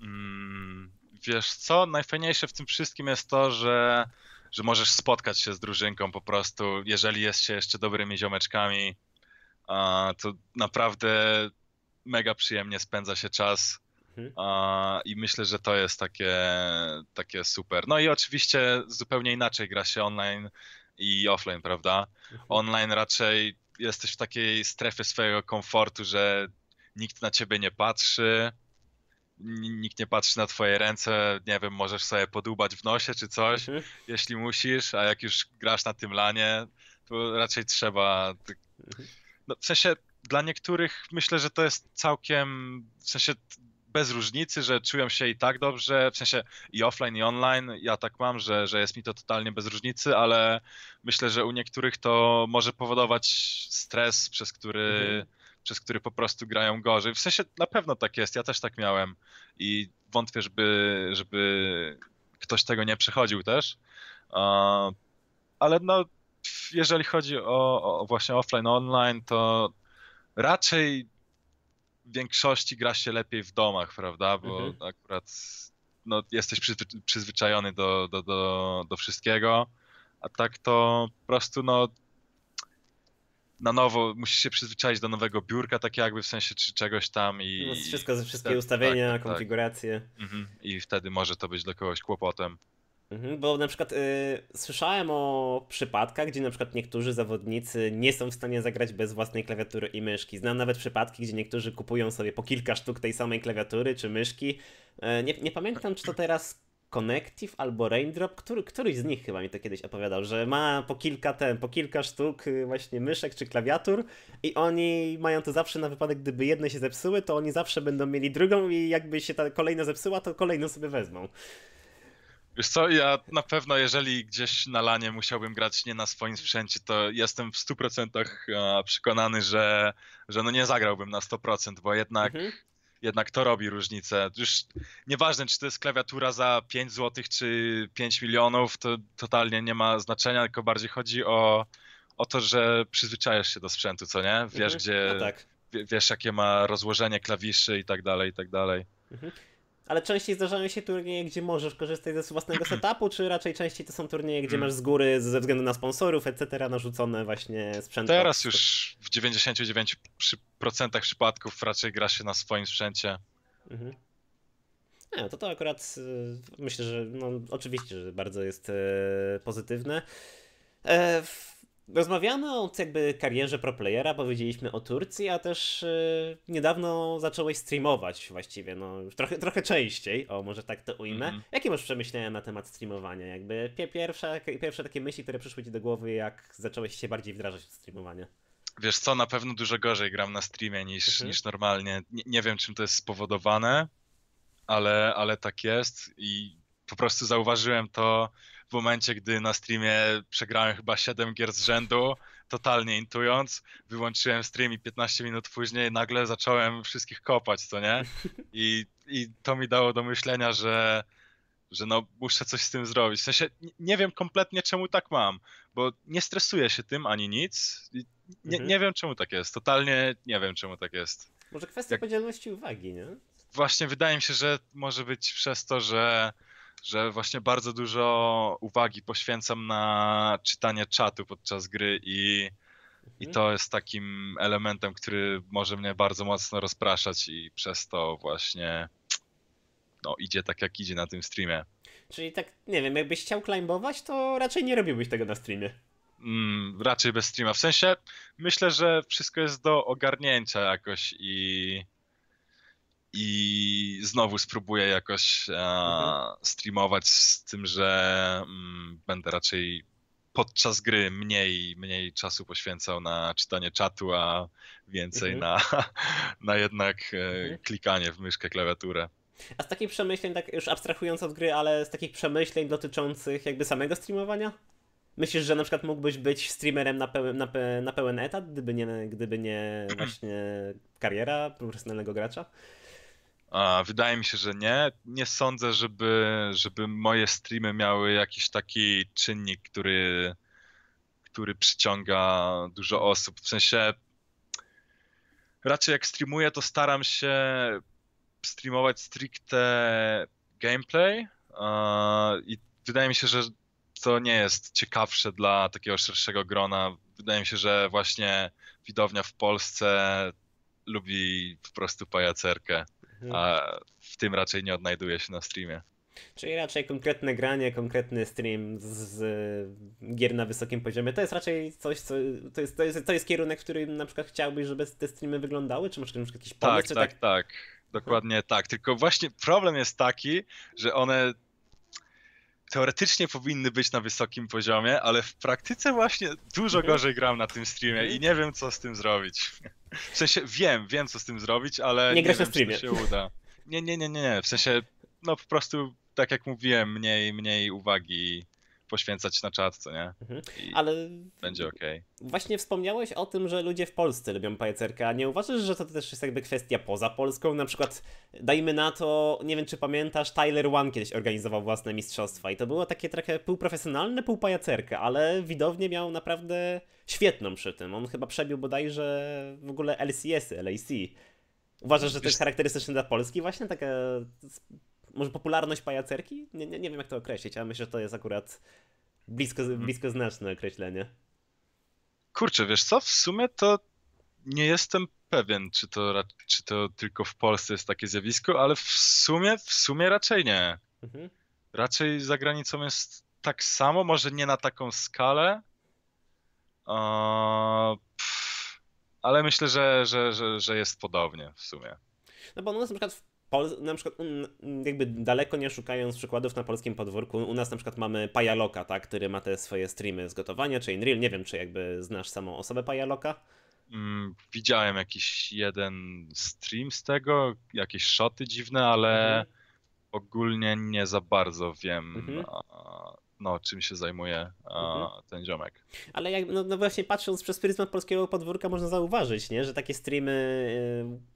[SPEAKER 2] Mm, wiesz co, najfajniejsze w tym wszystkim jest to, że, że możesz spotkać się z drużynką po prostu, jeżeli jest się jeszcze dobrymi ziomeczkami, to naprawdę mega przyjemnie spędza się czas. Mhm. I myślę, że to jest takie, takie super. No i oczywiście zupełnie inaczej gra się online i offline, prawda? Mhm. Online raczej jesteś w takiej strefie swojego komfortu, że nikt na ciebie nie patrzy, nikt nie patrzy na twoje ręce, nie wiem, możesz sobie podubać w nosie czy coś, mhm. jeśli musisz, a jak już grasz na tym lanie, to raczej trzeba mhm no, w sensie dla niektórych myślę, że to jest całkiem, w sensie bez różnicy, że czują się i tak dobrze, w sensie i offline, i online. Ja tak mam, że, że jest mi to totalnie bez różnicy, ale myślę, że u niektórych to może powodować stres, przez który, mhm. Przez który po prostu grają gorzej. W sensie na pewno tak jest, ja też tak miałem i wątpię, żeby, żeby ktoś tego nie przechodził też. Ale no, jeżeli chodzi o, o, właśnie offline, online, to raczej w większości gra się lepiej w domach, prawda? Bo mhm. akurat no, jesteś przyzwyczajony do, do, do, do wszystkiego, a tak to po prostu no na nowo musisz się przyzwyczaić do nowego biurka, tak jakby w sensie czy czegoś tam i...
[SPEAKER 1] No, wszystko, wszystkie wtedy, ustawienia, tak, tak, konfiguracje.
[SPEAKER 2] Tak. Mhm. I wtedy może to być dla kogoś kłopotem.
[SPEAKER 1] Mhm, bo na przykład y, słyszałem o przypadkach, gdzie na przykład niektórzy zawodnicy nie są w stanie zagrać bez własnej klawiatury i myszki. Znam nawet przypadki, gdzie niektórzy kupują sobie po kilka sztuk tej samej klawiatury czy myszki. Y, nie, nie pamiętam, czy to teraz Connective albo Raindrop, który, któryś z nich chyba mi to kiedyś opowiadał, że ma po kilka ten, po kilka sztuk y, właśnie myszek czy klawiatur i oni mają to zawsze na wypadek, gdyby jedne się zepsuły, to oni zawsze będą mieli drugą i jakby się ta kolejna zepsuła, to kolejną sobie wezmą.
[SPEAKER 2] Wiesz co, ja na pewno, jeżeli gdzieś na lanie musiałbym grać nie na swoim sprzęcie, to jestem w 100% przekonany, że, że no nie zagrałbym na 100%, bo jednak, mhm. Jednak to robi różnicę. Już nieważne, czy to jest klawiatura za 5 zł, czy 5 milionów, to totalnie nie ma znaczenia, tylko bardziej chodzi o, o to, że przyzwyczajasz się do sprzętu, co nie? Wiesz, mhm. gdzie, no tak. wiesz, jakie ma rozłożenie klawiszy i tak dalej, i tak dalej. Mhm.
[SPEAKER 1] Ale częściej zdarzają się turnieje, gdzie możesz korzystać ze własnego setupu, czy raczej częściej to są turnieje, gdzie masz z góry ze względu na sponsorów, etc. narzucone właśnie sprzęt?
[SPEAKER 2] Teraz już w 99% przypadków raczej gra się na swoim sprzęcie. Mhm.
[SPEAKER 1] Nie, to to akurat y, myślę, że no, oczywiście, że bardzo jest e, pozytywne. E, Rozmawiamy o jakby karierze proplayera, powiedzieliśmy o Turcji, a też yy, niedawno zacząłeś streamować właściwie, no trochę, trochę częściej, o może tak to ujmę. Mm -hmm. Jakie masz przemyślenia na temat streamowania? Jakby pierwsze, pierwsze takie myśli, które przyszły ci do głowy, jak zacząłeś się bardziej wdrażać w streamowanie?
[SPEAKER 2] Wiesz co, na pewno dużo gorzej gram na streamie niż, mhm. niż normalnie. Nie, nie wiem, czym to jest spowodowane, ale, ale tak jest i po prostu zauważyłem to w momencie, gdy na streamie przegrałem chyba 7 gier z rzędu, totalnie intując, wyłączyłem stream i 15 minut później nagle zacząłem wszystkich kopać, co nie? I, i to mi dało do myślenia, że, że no muszę coś z tym zrobić. W sensie nie wiem kompletnie czemu tak mam, bo nie stresuję się tym ani nic. Nie, mhm. nie wiem czemu tak jest. Totalnie nie wiem czemu tak jest.
[SPEAKER 1] Może kwestia Jak... podzielności uwagi, nie?
[SPEAKER 2] Właśnie wydaje mi się, że może być przez to, że że właśnie bardzo dużo uwagi poświęcam na czytanie czatu podczas gry i, i mhm. to jest takim elementem, który może mnie bardzo mocno rozpraszać i przez to właśnie no, idzie tak jak idzie na tym streamie.
[SPEAKER 1] Czyli tak, nie wiem, jakbyś chciał climbować, to raczej nie robiłbyś tego na streamie.
[SPEAKER 2] Mm, raczej bez streama. W sensie myślę, że wszystko jest do ogarnięcia jakoś i i znowu spróbuję jakoś e, mhm. streamować z tym, że mm, będę raczej podczas gry mniej, mniej czasu poświęcał na czytanie czatu, a więcej mhm. na, na jednak e, mhm. klikanie w myszkę, klawiaturę.
[SPEAKER 1] A z takich przemyśleń, tak już abstrahując od gry, ale z takich przemyśleń dotyczących jakby samego streamowania? Myślisz, że na przykład mógłbyś być streamerem na pełen, na, pe, na pełen etat, gdyby nie, gdyby nie właśnie kariera profesjonalnego gracza?
[SPEAKER 2] Wydaje mi się, że nie. Nie sądzę, żeby, żeby moje streamy miały jakiś taki czynnik, który, który przyciąga dużo osób. W sensie raczej jak streamuję, to staram się streamować stricte gameplay i wydaje mi się, że to nie jest ciekawsze dla takiego szerszego grona. Wydaje mi się, że właśnie widownia w Polsce lubi po prostu pajacerkę. A w tym raczej nie odnajduje się na streamie.
[SPEAKER 1] Czyli raczej konkretne granie, konkretny stream z, z, gier na wysokim poziomie. To jest raczej coś, co. To jest, to jest, to jest kierunek, w którym na przykład chciałbyś, żeby te streamy wyglądały? Czy masz jakiś pomysł?
[SPEAKER 2] Tak, tak, tak, tak. Dokładnie tak. Tylko właśnie problem jest taki, że one teoretycznie powinny być na wysokim poziomie, ale w praktyce właśnie dużo mhm. gorzej gram na tym streamie i mhm. nie wiem, co z tym zrobić. W sensie wiem, wiem, co z tym zrobić, ale nie, nie wiem, czy to się uda. Nie, nie, nie, nie, nie. W sensie, no po prostu, tak jak mówiłem, mniej, mniej uwagi poświęcać na czat, co nie? Mhm. Ale będzie ok.
[SPEAKER 1] Właśnie wspomniałeś o tym, że ludzie w Polsce lubią pajacerkę, a nie uważasz, że to też jest jakby kwestia poza Polską? Na przykład, dajmy na to, nie wiem czy pamiętasz, Tyler One kiedyś organizował własne mistrzostwa i to było takie trochę półprofesjonalne, półpajacerkę, ale widownie miał naprawdę świetną przy tym. On chyba przebił bodajże w ogóle LCS-y, LAC. Uważasz, że to jest charakterystyczne dla Polski właśnie? Taka może popularność pajacerki? Nie, nie, nie wiem jak to określić, ale myślę, że to jest akurat blisko, mhm. blisko znaczne określenie.
[SPEAKER 2] Kurczę, wiesz co, w sumie to nie jestem pewien, czy to, czy to tylko w Polsce jest takie zjawisko, ale w sumie, w sumie raczej nie. Mhm. Raczej za granicą jest tak samo, może nie na taką skalę, ale myślę, że, że, że, że jest podobnie w sumie.
[SPEAKER 1] No bo u nas na przykład w Pol na przykład jakby daleko nie szukając przykładów na polskim podwórku, u nas na przykład mamy Pajaloka, tak, który ma te swoje streamy z gotowania, czy InReal, nie wiem czy jakby znasz samą osobę Pajaloka.
[SPEAKER 2] Mm, widziałem jakiś jeden stream z tego, jakieś shoty dziwne, ale mhm. ogólnie nie za bardzo wiem. Mhm no, czym się zajmuje mhm. ten ziomek.
[SPEAKER 1] Ale jak, no, no, właśnie patrząc przez pryzmat polskiego podwórka można zauważyć, nie, że takie streamy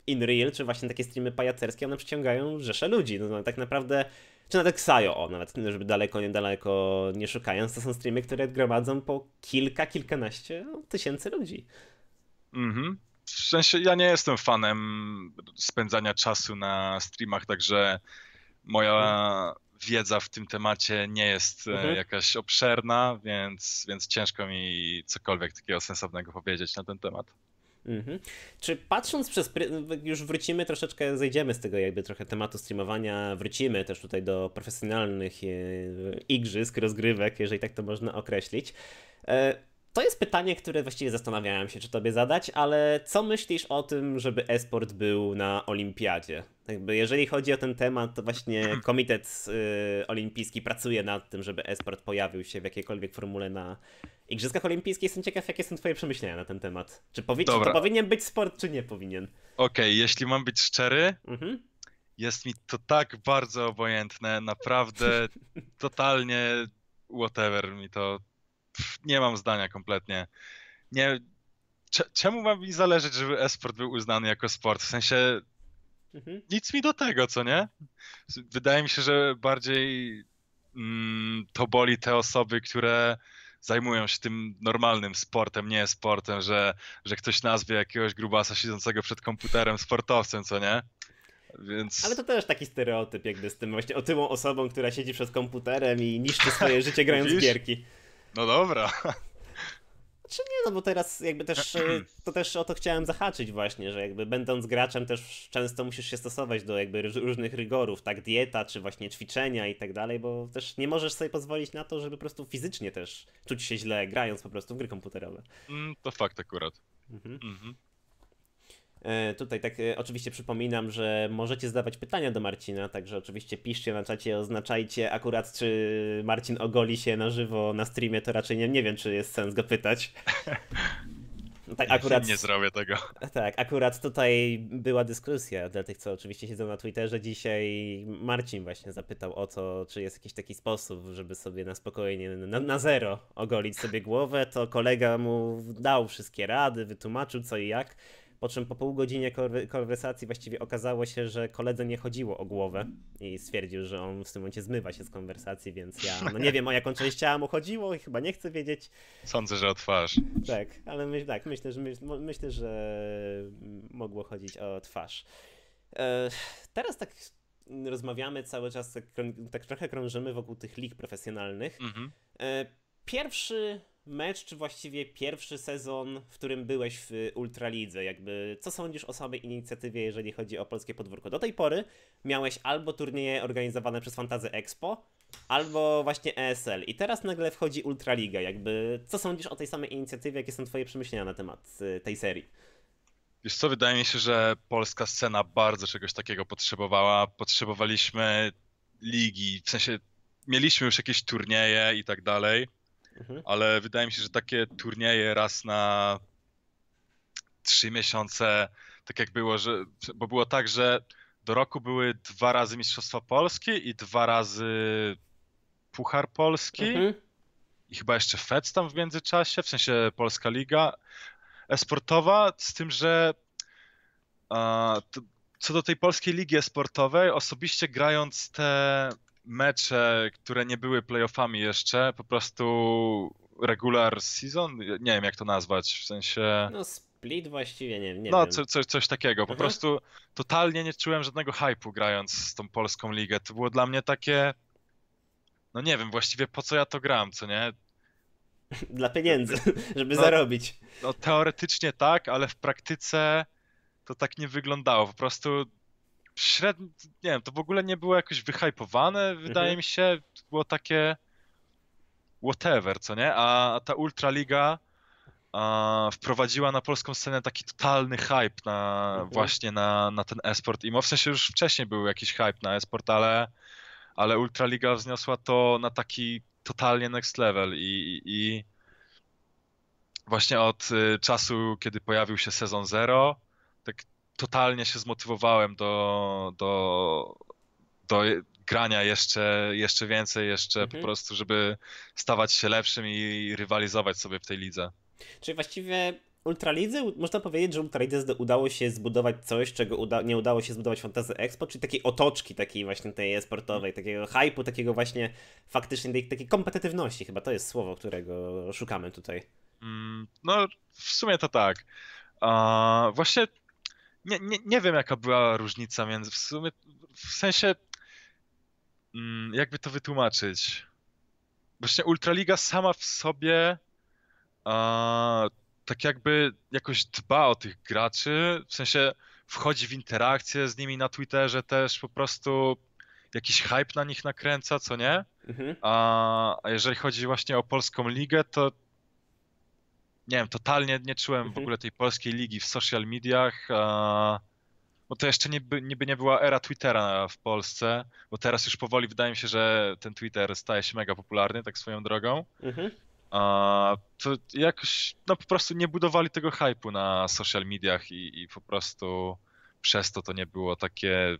[SPEAKER 1] y, in real, czy właśnie takie streamy pajacerskie, one przyciągają rzesze ludzi. No, no tak naprawdę, czy nawet Xayo, o, nawet żeby daleko, niedaleko nie szukając, to są streamy, które gromadzą po kilka, kilkanaście no, tysięcy ludzi.
[SPEAKER 2] Mhm. W sensie ja nie jestem fanem spędzania czasu na streamach, także moja mhm wiedza w tym temacie nie jest e, mhm. jakaś obszerna, więc, więc ciężko mi cokolwiek takiego sensownego powiedzieć na ten temat.
[SPEAKER 1] Mhm. Czy patrząc przez. Już wrócimy troszeczkę, zejdziemy z tego jakby trochę tematu streamowania, wrócimy też tutaj do profesjonalnych e, igrzysk, rozgrywek, jeżeli tak to można określić. To jest pytanie, które właściwie zastanawiałem się, czy tobie zadać, ale co myślisz o tym, żeby esport był na olimpiadzie? Jakby jeżeli chodzi o ten temat, to właśnie Komitet y, Olimpijski pracuje nad tym, żeby esport pojawił się w jakiejkolwiek formule na Igrzyskach Olimpijskich. Jestem ciekaw, jakie są twoje przemyślenia na ten temat. Czy, powi- czy to powinien być sport, czy nie powinien?
[SPEAKER 2] Okej, okay, jeśli mam być szczery, mhm. jest mi to tak bardzo obojętne, naprawdę totalnie whatever mi to nie mam zdania kompletnie. Nie, czemu ma mi zależeć, żeby esport był uznany jako sport? W sensie mhm. nic mi do tego, co nie? Wydaje mi się, że bardziej mm, to boli te osoby, które zajmują się tym normalnym sportem, nie sportem, że, że ktoś nazwie jakiegoś grubasa siedzącego przed komputerem sportowcem, co nie? Więc...
[SPEAKER 1] Ale to też taki stereotyp jakby z tym właśnie otyłą osobą, która siedzi przed komputerem i niszczy swoje życie grając w gierki.
[SPEAKER 2] No dobra.
[SPEAKER 1] Czy nie, no bo teraz jakby też, e, to też o to chciałem zahaczyć właśnie, że jakby będąc graczem też często musisz się stosować do jakby różnych rygorów, tak, dieta, czy właśnie ćwiczenia i tak dalej, bo też nie możesz sobie pozwolić na to, żeby po prostu fizycznie też czuć się źle, grając po prostu w gry komputerowe.
[SPEAKER 2] Mm, to fakt akurat. Mhm. Mhm.
[SPEAKER 1] E, tutaj tak e, oczywiście przypominam, że możecie zadawać pytania do Marcina, także oczywiście piszcie na czacie, oznaczajcie akurat czy Marcin ogoli się na żywo na streamie, to raczej nie, nie wiem, czy jest sens go pytać.
[SPEAKER 2] Tak, akurat, nie zrobię tego.
[SPEAKER 1] Tak, akurat tutaj była dyskusja dla tych, co oczywiście siedzą na Twitterze. Dzisiaj Marcin właśnie zapytał o to, czy jest jakiś taki sposób, żeby sobie na spokojnie, na, na zero ogolić sobie głowę. To kolega mu dał wszystkie rady, wytłumaczył co i jak. Po czym po pół godzinie konwersacji właściwie okazało się, że koledze nie chodziło o głowę i stwierdził, że on w tym momencie zmywa się z konwersacji, więc ja no nie wiem o jaką część ciała mu chodziło i chyba nie chcę wiedzieć.
[SPEAKER 2] Sądzę, że o twarz.
[SPEAKER 1] Tak, ale my, tak, myślę, że myśl, myślę, że mogło chodzić o twarz. E, teraz tak rozmawiamy cały czas, tak, tak trochę krążymy wokół tych lig profesjonalnych. Mhm. E, pierwszy mecz, czy właściwie pierwszy sezon, w którym byłeś w Ultralidze? Jakby, co sądzisz o samej inicjatywie, jeżeli chodzi o polskie podwórko? Do tej pory miałeś albo turnieje organizowane przez Fantazy Expo, albo właśnie ESL. I teraz nagle wchodzi Ultraliga. Jakby, co sądzisz o tej samej inicjatywie? Jakie są twoje przemyślenia na temat y, tej serii?
[SPEAKER 2] Wiesz co, wydaje mi się, że polska scena bardzo czegoś takiego potrzebowała. Potrzebowaliśmy ligi, w sensie mieliśmy już jakieś turnieje i tak dalej Mhm. Ale wydaje mi się, że takie turnieje raz na trzy miesiące, tak jak było, że, bo było tak, że do roku były dwa razy Mistrzostwa Polskie i dwa razy Puchar Polski. Mhm. I chyba jeszcze FEC tam w międzyczasie, w sensie Polska Liga Esportowa, z tym, że a, to, co do tej polskiej ligi esportowej, osobiście grając te mecze, które nie były playoffami jeszcze, po prostu regular season, nie wiem jak to nazwać, w sensie...
[SPEAKER 1] No split właściwie, nie, nie
[SPEAKER 2] no,
[SPEAKER 1] wiem.
[SPEAKER 2] No co, co, coś takiego, po mhm. prostu totalnie nie czułem żadnego hypu grając z tą polską ligę, to było dla mnie takie... No nie wiem, właściwie po co ja to gram, co nie?
[SPEAKER 1] Dla pieniędzy, żeby no, zarobić.
[SPEAKER 2] No teoretycznie tak, ale w praktyce to tak nie wyglądało. Po prostu średnio, nie wiem, to w ogóle nie było jakoś wyhypowane, wydaje mhm. mi się, było takie whatever, co nie? A ta Ultraliga a, wprowadziła na polską scenę taki totalny hype na mhm. właśnie na, na ten esport i w sensie już wcześniej był jakiś hype na esport, ale, ale Ultraliga wzniosła to na taki totalnie next level i, i właśnie od y, czasu, kiedy pojawił się sezon zero, tak totalnie się zmotywowałem do, do, do grania jeszcze, jeszcze więcej, jeszcze mhm. po prostu, żeby stawać się lepszym i rywalizować sobie w tej lidze.
[SPEAKER 1] Czyli właściwie Ultralidze, można powiedzieć, że Ultralidze udało się zbudować coś, czego uda nie udało się zbudować Fantasy Expo, czyli takiej otoczki takiej właśnie tej sportowej, takiego hypu, takiego właśnie faktycznie tej, takiej kompetytywności, chyba to jest słowo, którego szukamy tutaj.
[SPEAKER 2] Mm, no, w sumie to tak. Uh, właśnie nie, nie, nie wiem, jaka była różnica między. W sumie, w sensie. Mm, jakby to wytłumaczyć? Właśnie Ultraliga sama w sobie. A, tak jakby jakoś dba o tych graczy. W sensie wchodzi w interakcję z nimi na Twitterze też po prostu jakiś hype na nich nakręca, co nie? Mhm. A, a jeżeli chodzi właśnie o polską ligę, to nie wiem, totalnie nie czułem mhm. w ogóle tej polskiej ligi w social mediach, bo to jeszcze niby, niby nie była era Twittera w Polsce, bo teraz już powoli wydaje mi się, że ten Twitter staje się mega popularny, tak swoją drogą. Mhm. A, to jakoś, no po prostu nie budowali tego hypu na social mediach i, i po prostu przez to to nie było takie,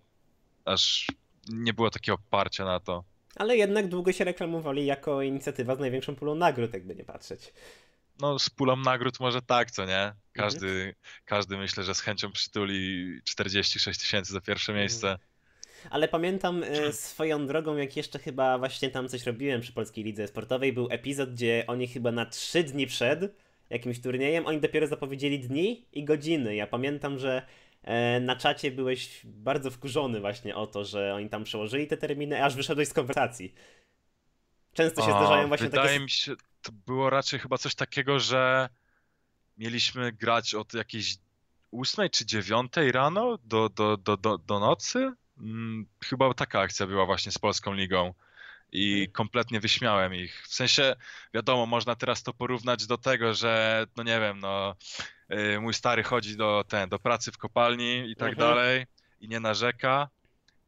[SPEAKER 2] aż nie było takiego oparcia na to.
[SPEAKER 1] Ale jednak długo się reklamowali jako inicjatywa z największą pulą nagród, jakby nie patrzeć
[SPEAKER 2] no z pulą nagród może tak, co nie? Każdy, mhm. każdy myślę, że z chęcią przytuli 46 tysięcy za pierwsze mhm. miejsce.
[SPEAKER 1] Ale pamiętam e, swoją drogą, jak jeszcze chyba właśnie tam coś robiłem przy Polskiej Lidze Sportowej, był epizod, gdzie oni chyba na trzy dni przed jakimś turniejem, oni dopiero zapowiedzieli dni i godziny. Ja pamiętam, że e, na czacie byłeś bardzo wkurzony właśnie o to, że oni tam przełożyli te terminy, aż wyszedłeś z konwersacji. Często się o, zdarzają właśnie
[SPEAKER 2] wydaje
[SPEAKER 1] takie...
[SPEAKER 2] Mi się, to było raczej chyba coś takiego, że mieliśmy grać od jakiejś ósmej czy dziewiątej rano do, do, do, do, do nocy. Mm, chyba taka akcja była właśnie z Polską Ligą i
[SPEAKER 1] Mhm.
[SPEAKER 2] kompletnie wyśmiałem ich. W sensie, wiadomo, można teraz to porównać do tego, że no nie wiem, no y, mój stary chodzi do, ten, do pracy w kopalni i tak
[SPEAKER 1] Mhm.
[SPEAKER 2] dalej i nie narzeka,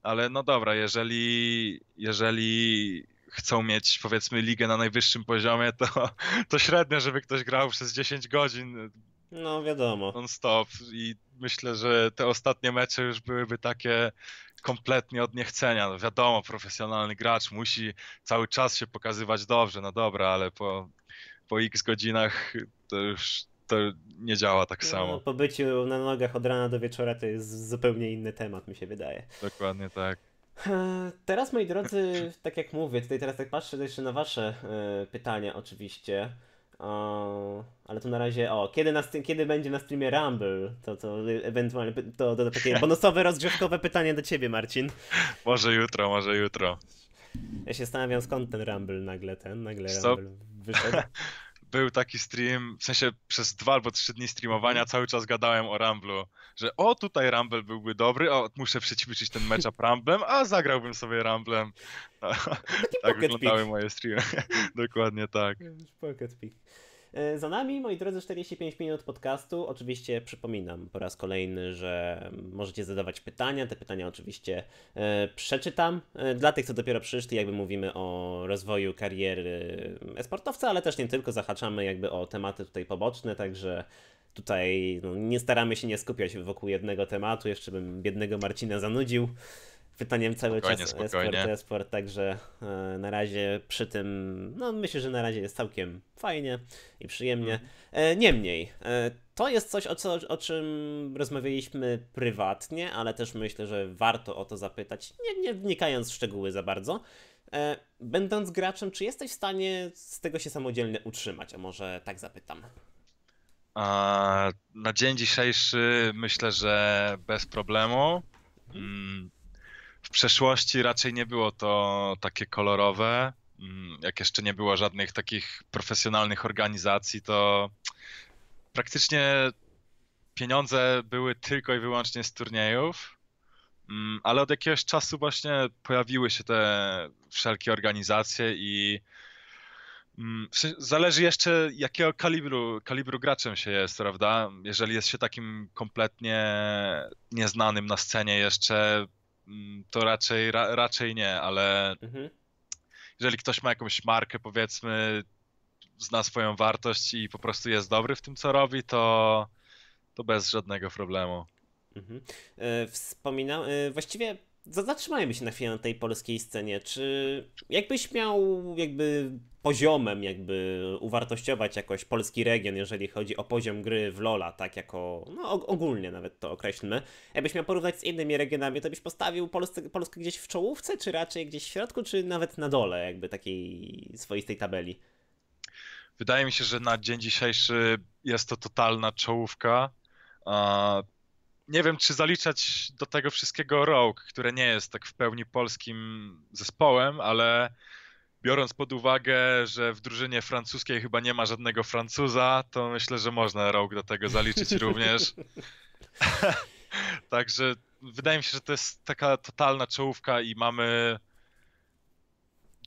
[SPEAKER 2] ale no dobra, jeżeli, jeżeli chcą mieć powiedzmy ligę na najwyższym poziomie, to, to średnio, żeby ktoś grał przez 10 godzin
[SPEAKER 1] No wiadomo.
[SPEAKER 2] non-stop i myślę, że te ostatnie mecze już byłyby takie kompletnie od niechcenia. No wiadomo, profesjonalny gracz musi cały czas się pokazywać dobrze, no dobra, ale po, po x godzinach to już to nie działa tak
[SPEAKER 1] No,
[SPEAKER 2] samo.
[SPEAKER 1] po byciu na nogach od rana do wieczora to jest zupełnie inny temat, mi się wydaje.
[SPEAKER 2] Dokładnie tak.
[SPEAKER 1] Teraz, moi drodzy, tak jak mówię, tutaj teraz tak patrzę jeszcze na wasze e, pytania oczywiście. O, ale to na razie, o, kiedy, na, kiedy będzie na streamie Rumble? To, to ewentualnie, py- to, to takie bonusowe, rozgrzewkowe pytanie do ciebie, Marcin.
[SPEAKER 2] Może jutro, może jutro.
[SPEAKER 1] Ja się zastanawiam, skąd ten Rumble nagle, ten, nagle
[SPEAKER 2] Co?
[SPEAKER 1] Rumble wyszedł.
[SPEAKER 2] Był taki stream, w sensie przez dwa albo trzy dni streamowania cały czas gadałem o Rumblu, że o tutaj Rumble byłby dobry, o muszę przećwiczyć ten matchup Rumblem, a zagrałbym sobie Rumblem. Tak wyglądały moje streamy. Dokładnie tak.
[SPEAKER 1] Pocket. E, Za nami, moi drodzy, 45 minut podcastu. Oczywiście przypominam po raz kolejny, że możecie zadawać pytania. Te pytania oczywiście e, przeczytam. E, Dla tych, co dopiero przyszli, jakby mówimy o rozwoju kariery esportowca, ale też nie tylko, zahaczamy jakby o tematy tutaj poboczne, także tutaj no, nie staramy się nie skupiać wokół jednego tematu. Jeszcze bym biednego Marcina zanudził pytaniem cały
[SPEAKER 2] Spokojnie,
[SPEAKER 1] czas
[SPEAKER 2] spokojnie.
[SPEAKER 1] esport, esport, także e, na razie przy tym, no myślę, że na razie jest całkiem fajnie i przyjemnie.
[SPEAKER 2] Mhm.
[SPEAKER 1] E, niemniej, e, to jest coś, o, co, o czym rozmawialiśmy prywatnie, ale też myślę, że warto o to zapytać, nie, nie wnikając w szczegóły za bardzo. E, będąc graczem, czy jesteś w stanie z tego się samodzielnie utrzymać? A może tak zapytam.
[SPEAKER 2] A na dzień dzisiejszy myślę, że bez problemu. Mm, W przeszłości raczej nie było to takie kolorowe. Mm, Jak jeszcze nie było żadnych takich profesjonalnych organizacji, to praktycznie pieniądze były tylko i wyłącznie z turniejów. Mm, Ale od jakiegoś czasu właśnie pojawiły się te wszelkie organizacje i Mm, Zależy jeszcze jakiego kalibru, kalibru graczem się jest, prawda? Jeżeli jest się takim kompletnie nieznanym na scenie jeszcze, to raczej, ra, raczej nie, ale
[SPEAKER 1] Mhm.
[SPEAKER 2] jeżeli ktoś ma jakąś markę, powiedzmy, zna swoją wartość i po prostu jest dobry w tym, co robi, to, to bez żadnego problemu.
[SPEAKER 1] Mhm. E, e, właściwie zatrzymajmy się na chwilę na tej polskiej scenie. Czy jakbyś miał jakby poziomem jakby uwartościować jakoś polski region, jeżeli chodzi o poziom gry w Lola, tak jako, no og- ogólnie nawet to określmy. Jakbyś miał porównać z innymi regionami, to byś postawił Polsce, Polskę gdzieś w czołówce, czy raczej gdzieś w środku, czy nawet na dole jakby takiej swoistej tabeli?
[SPEAKER 2] Wydaje mi się, że na dzień dzisiejszy jest to totalna czołówka. Nie wiem, czy zaliczać do tego wszystkiego Rogue, które nie jest tak w pełni polskim zespołem, ale biorąc pod uwagę, że w drużynie francuskiej chyba nie ma żadnego Francuza, to myślę, że można Rogue do tego zaliczyć również. Także wydaje mi się, że to jest taka totalna czołówka i mamy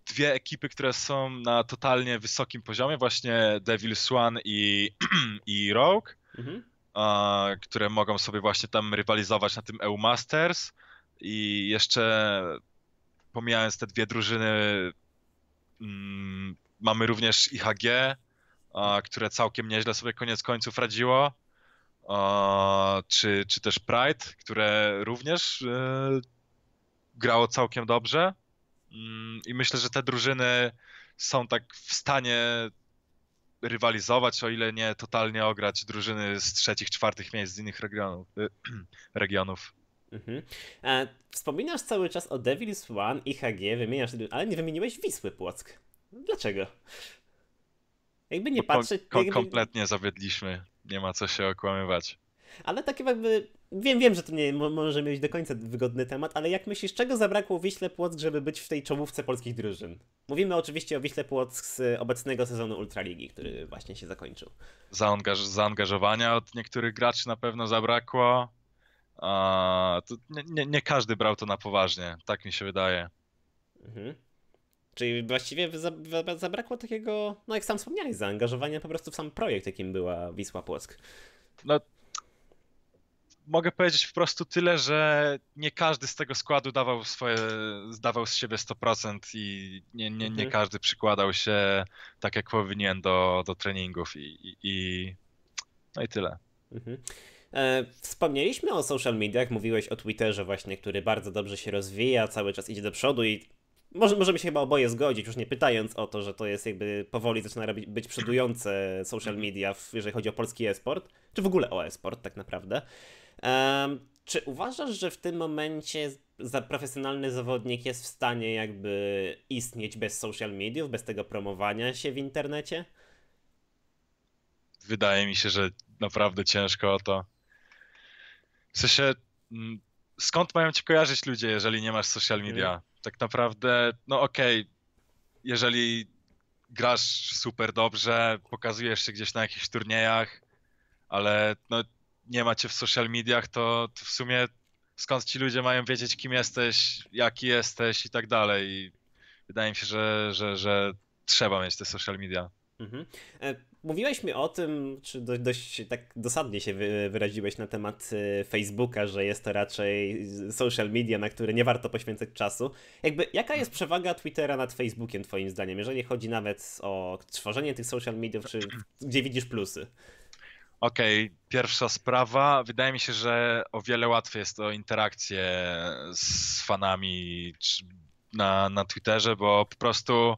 [SPEAKER 2] dwie ekipy, które są na totalnie wysokim poziomie, właśnie Devil Swan i, i Rogue,
[SPEAKER 1] Mhm.
[SPEAKER 2] Które mogą sobie właśnie tam rywalizować na tym EU Masters i jeszcze pomijając te dwie drużyny mm, mamy również IHG, które całkiem nieźle sobie koniec końców radziło, czy, czy też Pride, które również e, grało całkiem dobrze. Mm, I myślę, że te drużyny są tak w stanie rywalizować, o ile nie totalnie ograć drużyny z trzecich, czwartych miejsc z innych regionów. regionów.
[SPEAKER 1] Mhm. E, wspominasz cały czas o Devil's One i HG, wymieniasz, ale nie wymieniłeś Wisły Płock. Dlaczego? Jakby nie
[SPEAKER 2] ko-
[SPEAKER 1] patrzeć.
[SPEAKER 2] ko-
[SPEAKER 1] jakby,
[SPEAKER 2] kompletnie zawiedliśmy. Nie ma co się okłamywać.
[SPEAKER 1] Ale tak jakby wiem, wiem, że to nie może mieć do końca wygodny temat, ale jak myślisz, czego zabrakło Wiśle Płock, żeby być w tej czołówce polskich drużyn? Mówimy oczywiście o Wiśle Płock z obecnego sezonu Ultraligi, który właśnie się zakończył.
[SPEAKER 2] Zaangaż zaangażowania od niektórych graczy na pewno zabrakło. A, nie, nie, nie, każdy brał to na poważnie, tak mi się wydaje.
[SPEAKER 1] Mhm. Czyli właściwie zabrakło takiego, no jak sam wspomniałeś, zaangażowania po prostu w sam projekt, jakim była Wisła Płock.
[SPEAKER 2] No, mogę powiedzieć po prostu tyle, że nie każdy z tego składu dawał swoje, zdawał z siebie 100% i nie, nie, nie mhm. każdy przykładał się tak jak powinien do, do treningów i, i, i no i tyle. Mhm.
[SPEAKER 1] E, wspomnieliśmy o social mediach, mówiłeś o Twitterze właśnie, który bardzo dobrze się rozwija, cały czas idzie do przodu i może, możemy się chyba oboje zgodzić, już nie pytając o to, że to jest jakby powoli zaczyna robić, być przodujące social media, jeżeli chodzi o polski e-sport, czy w ogóle o e-sport tak naprawdę. Czy uważasz, że w tym momencie za profesjonalny zawodnik jest w stanie jakby istnieć bez social mediów, bez tego promowania się w internecie?
[SPEAKER 2] Wydaje mi się, że naprawdę ciężko o to. W sensie, mm, skąd mają ci kojarzyć ludzie, jeżeli nie masz social mhm. media? Hmm. Tak naprawdę, no okej, okay, jeżeli grasz super dobrze, pokazujesz się gdzieś na jakichś turniejach, ale no, nie macie w social mediach, to, to w sumie skąd ci ludzie mają wiedzieć, kim jesteś, jaki jesteś i tak dalej. I wydaje mi się, że, że, że trzeba mieć te social media. Mhm.
[SPEAKER 1] E, mówiłeś mi o tym, czy dość tak dosadnie się wyraziłeś na temat e, Facebooka, że jest to raczej social media, na które nie warto poświęcać czasu. Jakby, jaka jest przewaga Twittera nad Facebookiem, Twoim zdaniem, jeżeli chodzi nawet o tworzenie tych social mediów, czy gdzie widzisz plusy?
[SPEAKER 2] Okej, okay, pierwsza sprawa. Wydaje mi się, że o wiele łatwiej jest to interakcje z fanami na, na Twitterze, bo po prostu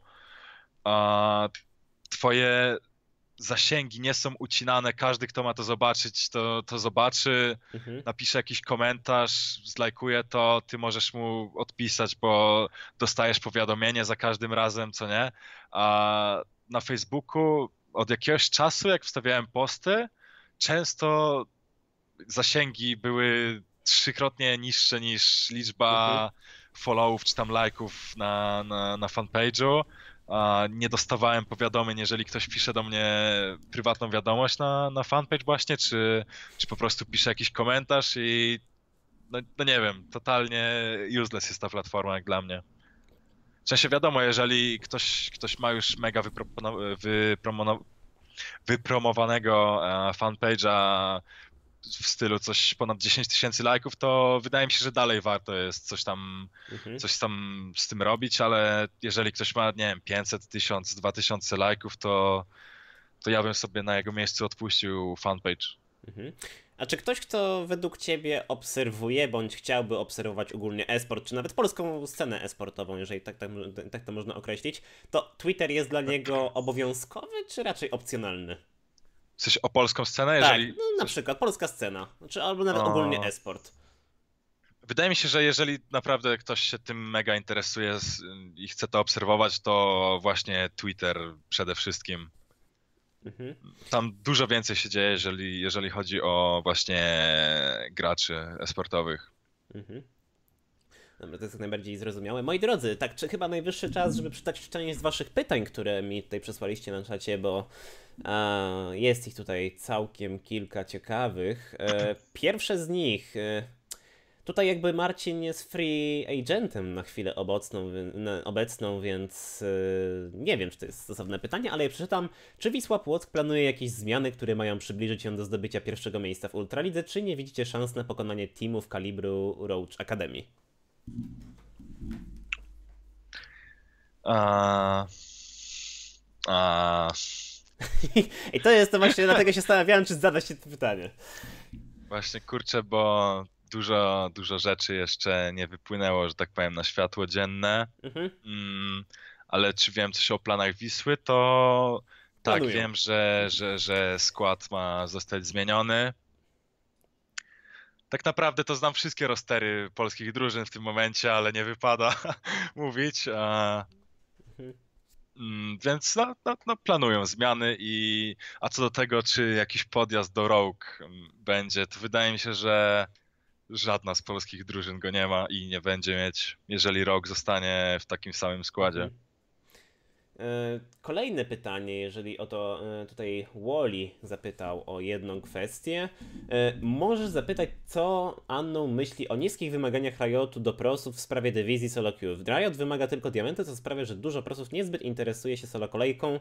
[SPEAKER 2] uh, twoje zasięgi nie są ucinane. Każdy, kto ma to zobaczyć, to, to zobaczy, mhm. napisze jakiś komentarz, zlajkuje to, ty możesz mu odpisać, bo dostajesz powiadomienie za każdym razem, co nie? A na Facebooku od jakiegoś czasu, jak wstawiałem posty, często zasięgi były trzykrotnie niższe niż liczba mhm. followów czy tam lajków na, na, na fanpage'u. Nie dostawałem powiadomień, jeżeli ktoś pisze do mnie prywatną wiadomość na, na fanpage właśnie, czy, czy po prostu pisze jakiś komentarz i no, no nie wiem, totalnie useless jest ta platforma jak dla mnie. W sensie wiadomo, jeżeli ktoś, ktoś ma już mega wypromonowane wypromowanego e, fanpage'a w stylu coś ponad 10 tysięcy lajków, to wydaje mi się, że dalej warto jest coś tam, mhm. coś tam z tym robić, ale jeżeli ktoś ma, nie wiem, 500, 1000, 2000 lajków, to, to ja bym sobie na jego miejscu odpuścił fanpage. Mhm.
[SPEAKER 1] A czy ktoś, kto według Ciebie obserwuje, bądź chciałby obserwować ogólnie e-sport, czy nawet polską scenę e-sportową, jeżeli tak, tak, tak to można określić, to Twitter jest dla niego obowiązkowy, czy raczej opcjonalny?
[SPEAKER 2] W sensie o polską scenę? Jeżeli...
[SPEAKER 1] Tak, no, na przykład polska scena, czy albo nawet o... ogólnie e-sport.
[SPEAKER 2] Wydaje mi się, że jeżeli naprawdę ktoś się tym mega interesuje i chce to obserwować, to właśnie Twitter przede wszystkim. Mhm. Tam dużo więcej się dzieje, jeżeli, jeżeli chodzi o właśnie graczy esportowych. Mhm.
[SPEAKER 1] Dobra, to jest jak najbardziej zrozumiałe. Moi drodzy, tak, czy chyba najwyższy czas, żeby przeczytać część z waszych pytań, które mi tutaj przesłaliście na czacie, bo a, jest ich tutaj całkiem kilka ciekawych. E, pierwsze z nich... E, Tutaj jakby Marcin jest free agentem na chwilę obecną, obecną więc yy, nie wiem, czy to jest stosowne pytanie, ale ja przeczytam, czy Wisła Płock planuje jakieś zmiany, które mają przybliżyć ją do zdobycia pierwszego miejsca w Ultralidze, czy nie widzicie szans na pokonanie teamów kalibru Roach Academy?
[SPEAKER 2] A... A...
[SPEAKER 1] I to jest to właśnie, dlatego się zastanawiałem, czy zadać się to pytanie.
[SPEAKER 2] Właśnie, kurczę, bo dużo, dużo rzeczy jeszcze nie wypłynęło, że tak powiem, na światło dzienne. Mhm. Mm, ale czy wiem coś o planach Wisły, to tak, Planuję. wiem, że, że, że skład ma zostać zmieniony. Tak naprawdę to znam wszystkie rostery polskich drużyn w tym momencie, ale nie wypada mówić. A... Mhm. Mm, więc no, no, no, planują zmiany i a co do tego, czy jakiś podjazd do Rogue będzie, to wydaje mi się, że żadna z polskich drużyn go nie ma i nie będzie mieć, jeżeli rok zostanie w takim samym składzie.
[SPEAKER 1] E, kolejne pytanie, jeżeli o to e, tutaj Wally zapytał o jedną kwestię. E, możesz zapytać, co Anną myśli o niskich wymaganiach Riotu do prosów w sprawie dywizji solo queue. Riot wymaga tylko diamenty, co sprawia, że dużo prosów niezbyt interesuje się solo kolejką.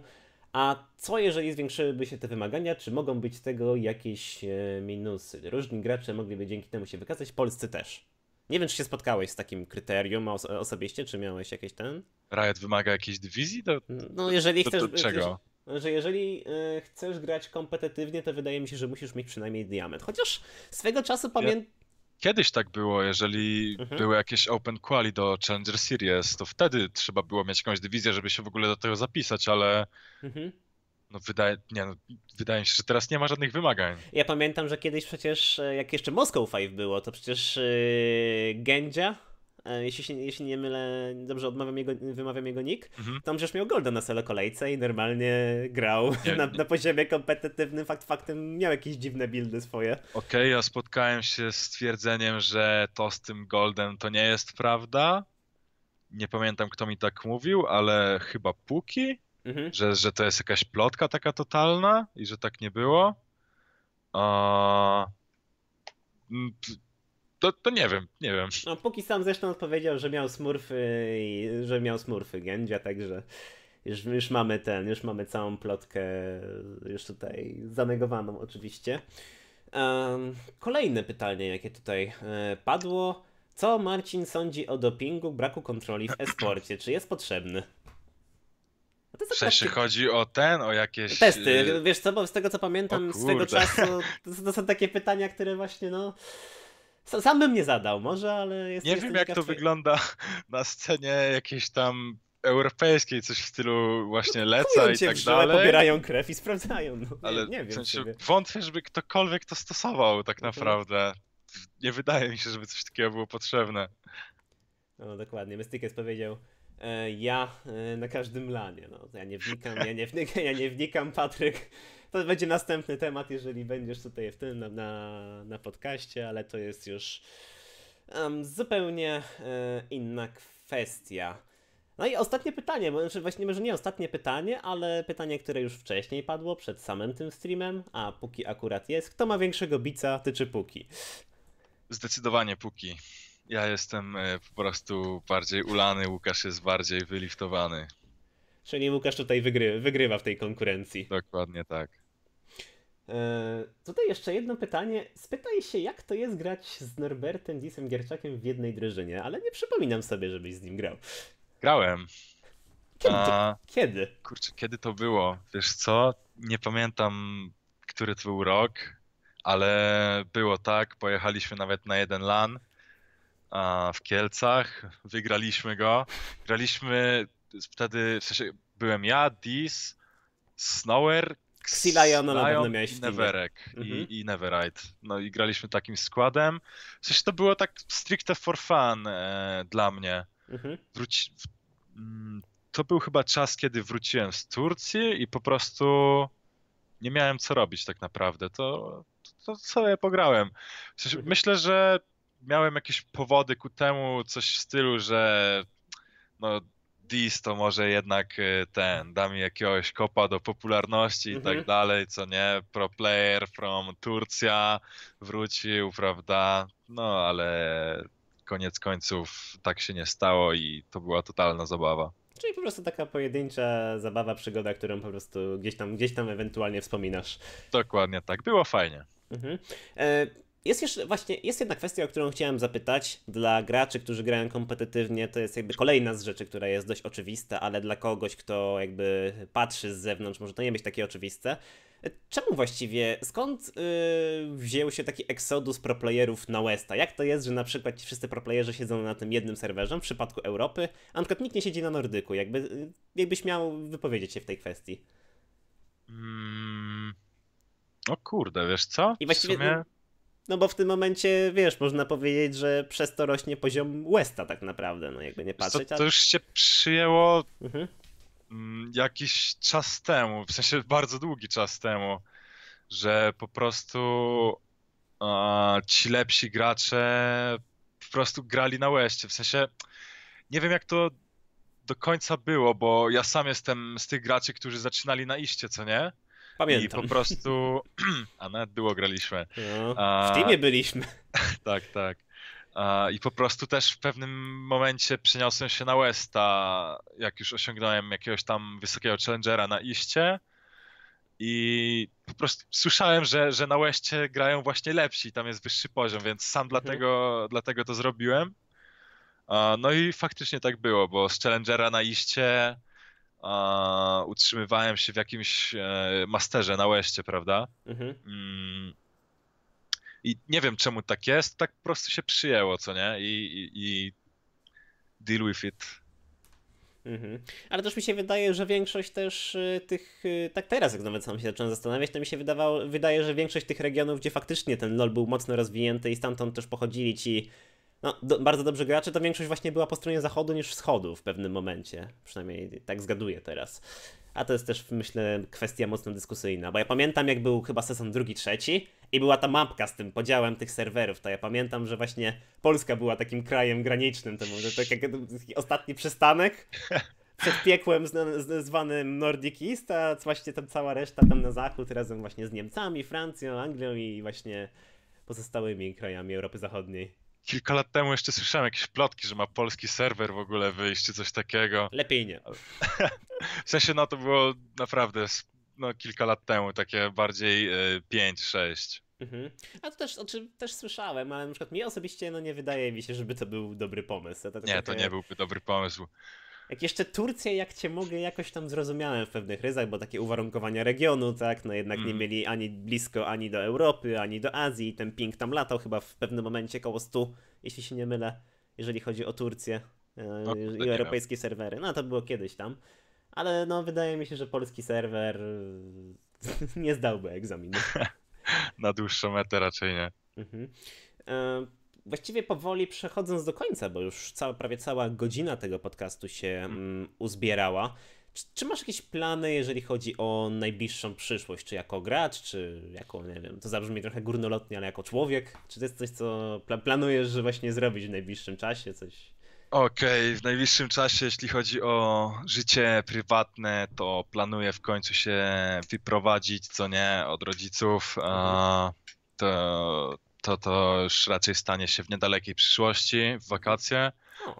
[SPEAKER 1] A co jeżeli zwiększyłyby się te wymagania? Czy mogą być z tego jakieś minusy? Różni gracze mogliby dzięki temu się wykazać, polscy też. Nie wiem, czy się spotkałeś z takim kryterium oso osobiście, czy miałeś jakieś ten?
[SPEAKER 2] Riot wymaga jakiejś dywizji? Do,
[SPEAKER 1] no, jeżeli
[SPEAKER 2] do,
[SPEAKER 1] chcesz.
[SPEAKER 2] Do, do czego?
[SPEAKER 1] Że jeżeli y, chcesz grać kompetytywnie, to wydaje mi się, że musisz mieć przynajmniej diament. Chociaż swego czasu pamiętam.
[SPEAKER 2] Kiedyś tak było, jeżeli mhm. były jakieś Open Quali do Challenger Series, to wtedy trzeba było mieć jakąś dywizję, żeby się w ogóle do tego zapisać, ale mhm. No wydaje, nie, no, wydaje mi się, że teraz nie ma żadnych wymagań.
[SPEAKER 1] Ja pamiętam, że kiedyś przecież, e, jak jeszcze Moscow Five było, to przecież yy, Gendzia, e, jeśli, się, jeśli nie mylę, dobrze odmawiam jego, wymawiam jego nick, mhm. tam przecież miał Golda na solo kolejce i normalnie grał nie, na, nie. na, poziomie kompetytywnym, fakt faktem miał jakieś dziwne buildy swoje.
[SPEAKER 2] Okej, okay, ja spotkałem się z twierdzeniem, że to z tym Goldem to nie jest prawda. Nie pamiętam kto mi tak mówił, ale chyba Puki Mhm. Że, że to jest jakaś plotka taka totalna i że tak nie było. A... To, to nie wiem, nie wiem.
[SPEAKER 1] No, póki sam zresztą odpowiedział, że miał smurfy i że miał smurfy Gendzia, także już, już mamy ten, już mamy całą plotkę już tutaj zanegowaną oczywiście. Um, kolejne pytanie, jakie tutaj e, padło. Co Marcin sądzi o dopingu, braku kontroli w esporcie? Czy jest potrzebny?
[SPEAKER 2] No w sensie takie... chodzi o ten, o jakieś...
[SPEAKER 1] Testy, y, wiesz co, bo z tego co pamiętam z tego czasu, to, to, są takie pytania, które właśnie no... Sam bym nie zadał może, ale jest...
[SPEAKER 2] Nie wiem jak to wygląda na scenie jakiejś tam europejskiej, coś w stylu właśnie leca i tak dalej.
[SPEAKER 1] pobierają krew i sprawdzają. No,
[SPEAKER 2] ale
[SPEAKER 1] nie, nie wiem
[SPEAKER 2] w sensie wątpię, żeby ktokolwiek to stosował tak mhm. naprawdę. Nie wydaje mi się, żeby coś takiego było potrzebne.
[SPEAKER 1] No dokładnie. Mystikus powiedział, ja e, na każdym lanie. No, ja nie wnikam, ja nie wnikam, ja nie wnikam, Patryk. To będzie następny temat, jeżeli będziesz tutaj w tym na, na, na podcaście, ale to jest już um, zupełnie e, inna kwestia. No i ostatnie pytanie, bo znaczy właśnie może nie ostatnie pytanie, ale pytanie, które już wcześniej padło przed samym tym streamem, a póki akurat jest. Kto ma większego bica, ty czy póki?
[SPEAKER 2] Zdecydowanie póki. Ja jestem e, po prostu bardziej ulany, Łukasz jest bardziej wyliftowany.
[SPEAKER 1] Czyli Łukasz tutaj wygry, wygrywa w tej konkurencji.
[SPEAKER 2] Dokładnie tak.
[SPEAKER 1] E, tutaj jeszcze jedno pytanie. Spytaj się, jak to jest grać z Norbertem Disem Gierczakiem w jednej drużynie, ale nie przypominam sobie, żebyś z nim grał.
[SPEAKER 2] Grałem.
[SPEAKER 1] Kiedy? A, kiedy?
[SPEAKER 2] Kurczę, kiedy to było? Wiesz co? Nie pamiętam, który to był rok, ale było tak. Pojechaliśmy nawet na jeden LAN w Kielcach, wygraliśmy go. Graliśmy wtedy, w sensie byłem ja, Dis, Snower,
[SPEAKER 1] Xilayon na pewno miałeś
[SPEAKER 2] i Neverek mhm. i, i Neverite. No i graliśmy takim składem. W sensie to było tak stricte for fun e, dla mnie. Mhm. Wróci... Mm, to był chyba czas, kiedy wróciłem z Turcji i po prostu nie miałem co robić tak naprawdę. To, to, to sobie pograłem. W sensie, mhm. Myślę, że miałem jakieś powody ku temu, coś w stylu, że no Dis to może jednak e, ten, da mi jakiegoś kopa do popularności i tak mhm. dalej, co nie, pro player from Turcja wrócił, prawda, no ale koniec końców tak się nie stało i to była totalna zabawa.
[SPEAKER 1] Czyli po prostu taka pojedyncza zabawa, przygoda, którą po prostu gdzieś tam, gdzieś tam ewentualnie wspominasz.
[SPEAKER 2] Dokładnie tak, było fajnie. Mhm.
[SPEAKER 1] E jest jeszcze właśnie, jest jedna kwestia, o którą chciałem zapytać. Dla graczy, którzy grają kompetytywnie, to jest jakby kolejna z rzeczy, która jest dość oczywista, ale dla kogoś, kto jakby patrzy z zewnątrz, może to nie być takie oczywiste. Czemu właściwie, skąd yy, wziął się taki eksodus proplayerów na Westa? Jak to jest, że na przykład ci wszyscy proplayerzy siedzą na tym jednym serwerze, w przypadku Europy, a na przykład nikt nie siedzi na Nordyku? Jakby, yy, jakbyś miał wypowiedzieć się w tej kwestii?
[SPEAKER 2] Mm. O kurde, wiesz co?
[SPEAKER 1] I właściwie, sumie... No bo w tym momencie, wiesz, można powiedzieć, że przez to rośnie poziom Westa tak naprawdę, no jakby nie patrzeć.
[SPEAKER 2] To, to już się przyjęło mhm. Mm, jakiś czas temu, w sensie bardzo długi czas temu, że po prostu ci lepsi gracze po prostu grali na łeście. W sensie nie wiem jak to do końca było, bo ja sam jestem z tych graczy, którzy zaczynali na iście, co nie?
[SPEAKER 1] Pamiętam.
[SPEAKER 2] I po prostu. A nawet było graliśmy.
[SPEAKER 1] No, w teamie byliśmy.
[SPEAKER 2] tak, tak. I po prostu też w pewnym momencie przeniosłem się na Westa, jak już osiągnąłem jakiegoś tam wysokiego challengera na iście. I po prostu słyszałem, że, że na Westie grają właśnie lepsi, tam jest wyższy poziom, więc sam mhm. dlatego, dlatego to zrobiłem. No i faktycznie tak było, bo z Challengera na iście utrzymywałem się w jakimś e, masterze na Westie, prawda? Mhm. Mm. I nie wiem czemu tak jest, tak po prostu się przyjęło, co nie? I, i, i deal with it.
[SPEAKER 1] Mhm. Ale też mi się wydaje, że większość też y, tych, y, tak teraz jak nawet sam się zacząłem zastanawiać, to mi się wydawało, wydaje, że większość tych regionów, gdzie faktycznie ten LoL był mocno rozwinięty i stamtąd też pochodzili ci no, do, bardzo dobrzy gracze, to większość właśnie była po stronie zachodu niż wschodu w pewnym momencie. Przynajmniej tak zgaduję teraz. A to jest też, myślę, kwestia mocno dyskusyjna, bo ja pamiętam, jak był chyba sezon drugi, trzeci i była ta mapka z tym podziałem tych serwerów, to ja pamiętam, że właśnie Polska była takim krajem granicznym, to może tak jak ostatni przystanek przed piekłem zwanym Nordic East, a właśnie tam cała reszta tam na zachód razem właśnie z Niemcami, Francją, Anglią i właśnie pozostałymi krajami Europy Zachodniej
[SPEAKER 2] kilka lat temu jeszcze słyszałem jakieś plotki, że ma polski serwer w ogóle wyjść, czy coś takiego.
[SPEAKER 1] Lepiej nie.
[SPEAKER 2] w sensie, no to było naprawdę no, kilka lat temu, takie bardziej y, 5-6. Mhm.
[SPEAKER 1] A to też, znaczy, też słyszałem, ale na przykład mi osobiście no, nie wydaje mi się, żeby to był dobry pomysł.
[SPEAKER 2] To nie, to nie byłby dobry pomysł.
[SPEAKER 1] Jak jeszcze Turcja, jak cię mogę, jakoś tam zrozumiałem w pewnych ryzach, bo takie uwarunkowania regionu, tak, no jednak mm. nie mieli ani blisko, ani do Europy, ani do Azji. Ten ping tam latał chyba w pewnym momencie koło 100, jeśli się nie mylę, jeżeli chodzi o Turcję e, no, i europejskie serwery. No to było kiedyś tam. Ale no wydaje mi się, że polski serwer nie zdałby egzaminu.
[SPEAKER 2] Na dłuższą metę raczej nie. Mhm.
[SPEAKER 1] E, właściwie powoli przechodząc do końca, bo już cała, prawie cała godzina tego podcastu się mm, uzbierała. Czy, czy, masz jakieś plany, jeżeli chodzi o najbliższą przyszłość? Czy jako gracz, czy jako, nie wiem, to zabrzmi trochę górnolotnie, ale jako człowiek? Czy to jest coś, co pla planujesz, że właśnie zrobić w najbliższym czasie? Coś?
[SPEAKER 2] Okej, okay, w najbliższym czasie, jeśli chodzi o życie prywatne, to planuję w końcu się wyprowadzić, co nie, od rodziców. Mhm. To to już raczej stanie się w niedalekiej przyszłości, w wakacje.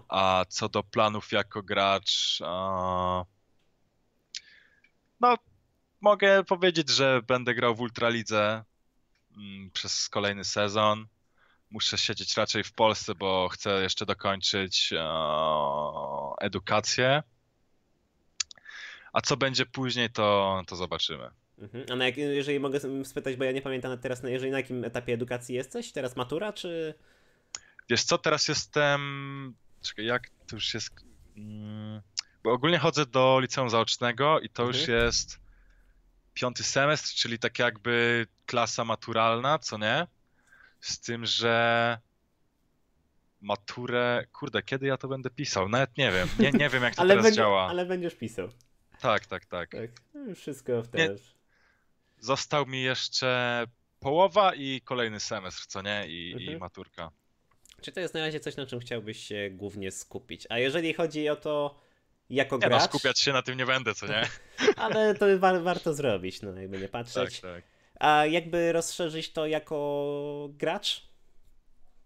[SPEAKER 2] A co do planów jako gracz, no mogę powiedzieć, że będę grał w Ultralidze mm, przez kolejny sezon. Muszę siedzieć raczej w Polsce, bo chcę jeszcze dokończyć edukację. A co będzie później, to, to zobaczymy.
[SPEAKER 1] Mhm. A na jak, jeżeli mogę spytać, bo ja nie pamiętam teraz, jeżeli na jakim etapie edukacji jesteś? Teraz matura, czy...
[SPEAKER 2] Wiesz co, teraz jestem... Czekaj, jak to już jest... Mm, bo ogólnie chodzę do liceum zaocznego i to mhm. już jest piąty semestr, czyli tak jakby klasa maturalna, co nie? Z tym, że maturę... Kurde, kiedy ja to będę pisał? Nawet nie wiem. Nie, nie wiem, jak to teraz będzie, działa.
[SPEAKER 1] Ale będziesz pisał.
[SPEAKER 2] Tak, tak, tak.
[SPEAKER 1] tak. No, wszystko w teraz
[SPEAKER 2] został mi jeszcze połowa i kolejny semestr, co nie? I, mhm. i maturka.
[SPEAKER 1] Czy to jest na razie coś, na czym chciałbyś się głównie skupić? A jeżeli chodzi o to, jako
[SPEAKER 2] nie
[SPEAKER 1] no, gracz...
[SPEAKER 2] No, skupiać się na tym nie będę, co nie?
[SPEAKER 1] Ale to wa warto zrobić, no jakby nie patrzeć. Tak, tak. A jakby rozszerzyć to jako gracz?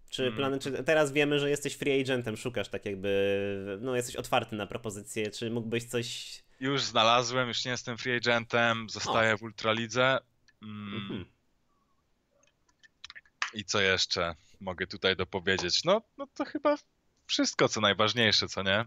[SPEAKER 1] Czy, hmm. plany, czy teraz wiemy, że jesteś free agentem, szukasz tak jakby, no jesteś otwarty na propozycje, czy mógłbyś coś
[SPEAKER 2] już znalazłem, już nie jestem free agentem, zostaję o. w Ultralidze. Mm. Mhm. I co jeszcze mogę tutaj dopowiedzieć? No, no to chyba wszystko, co najważniejsze, co nie?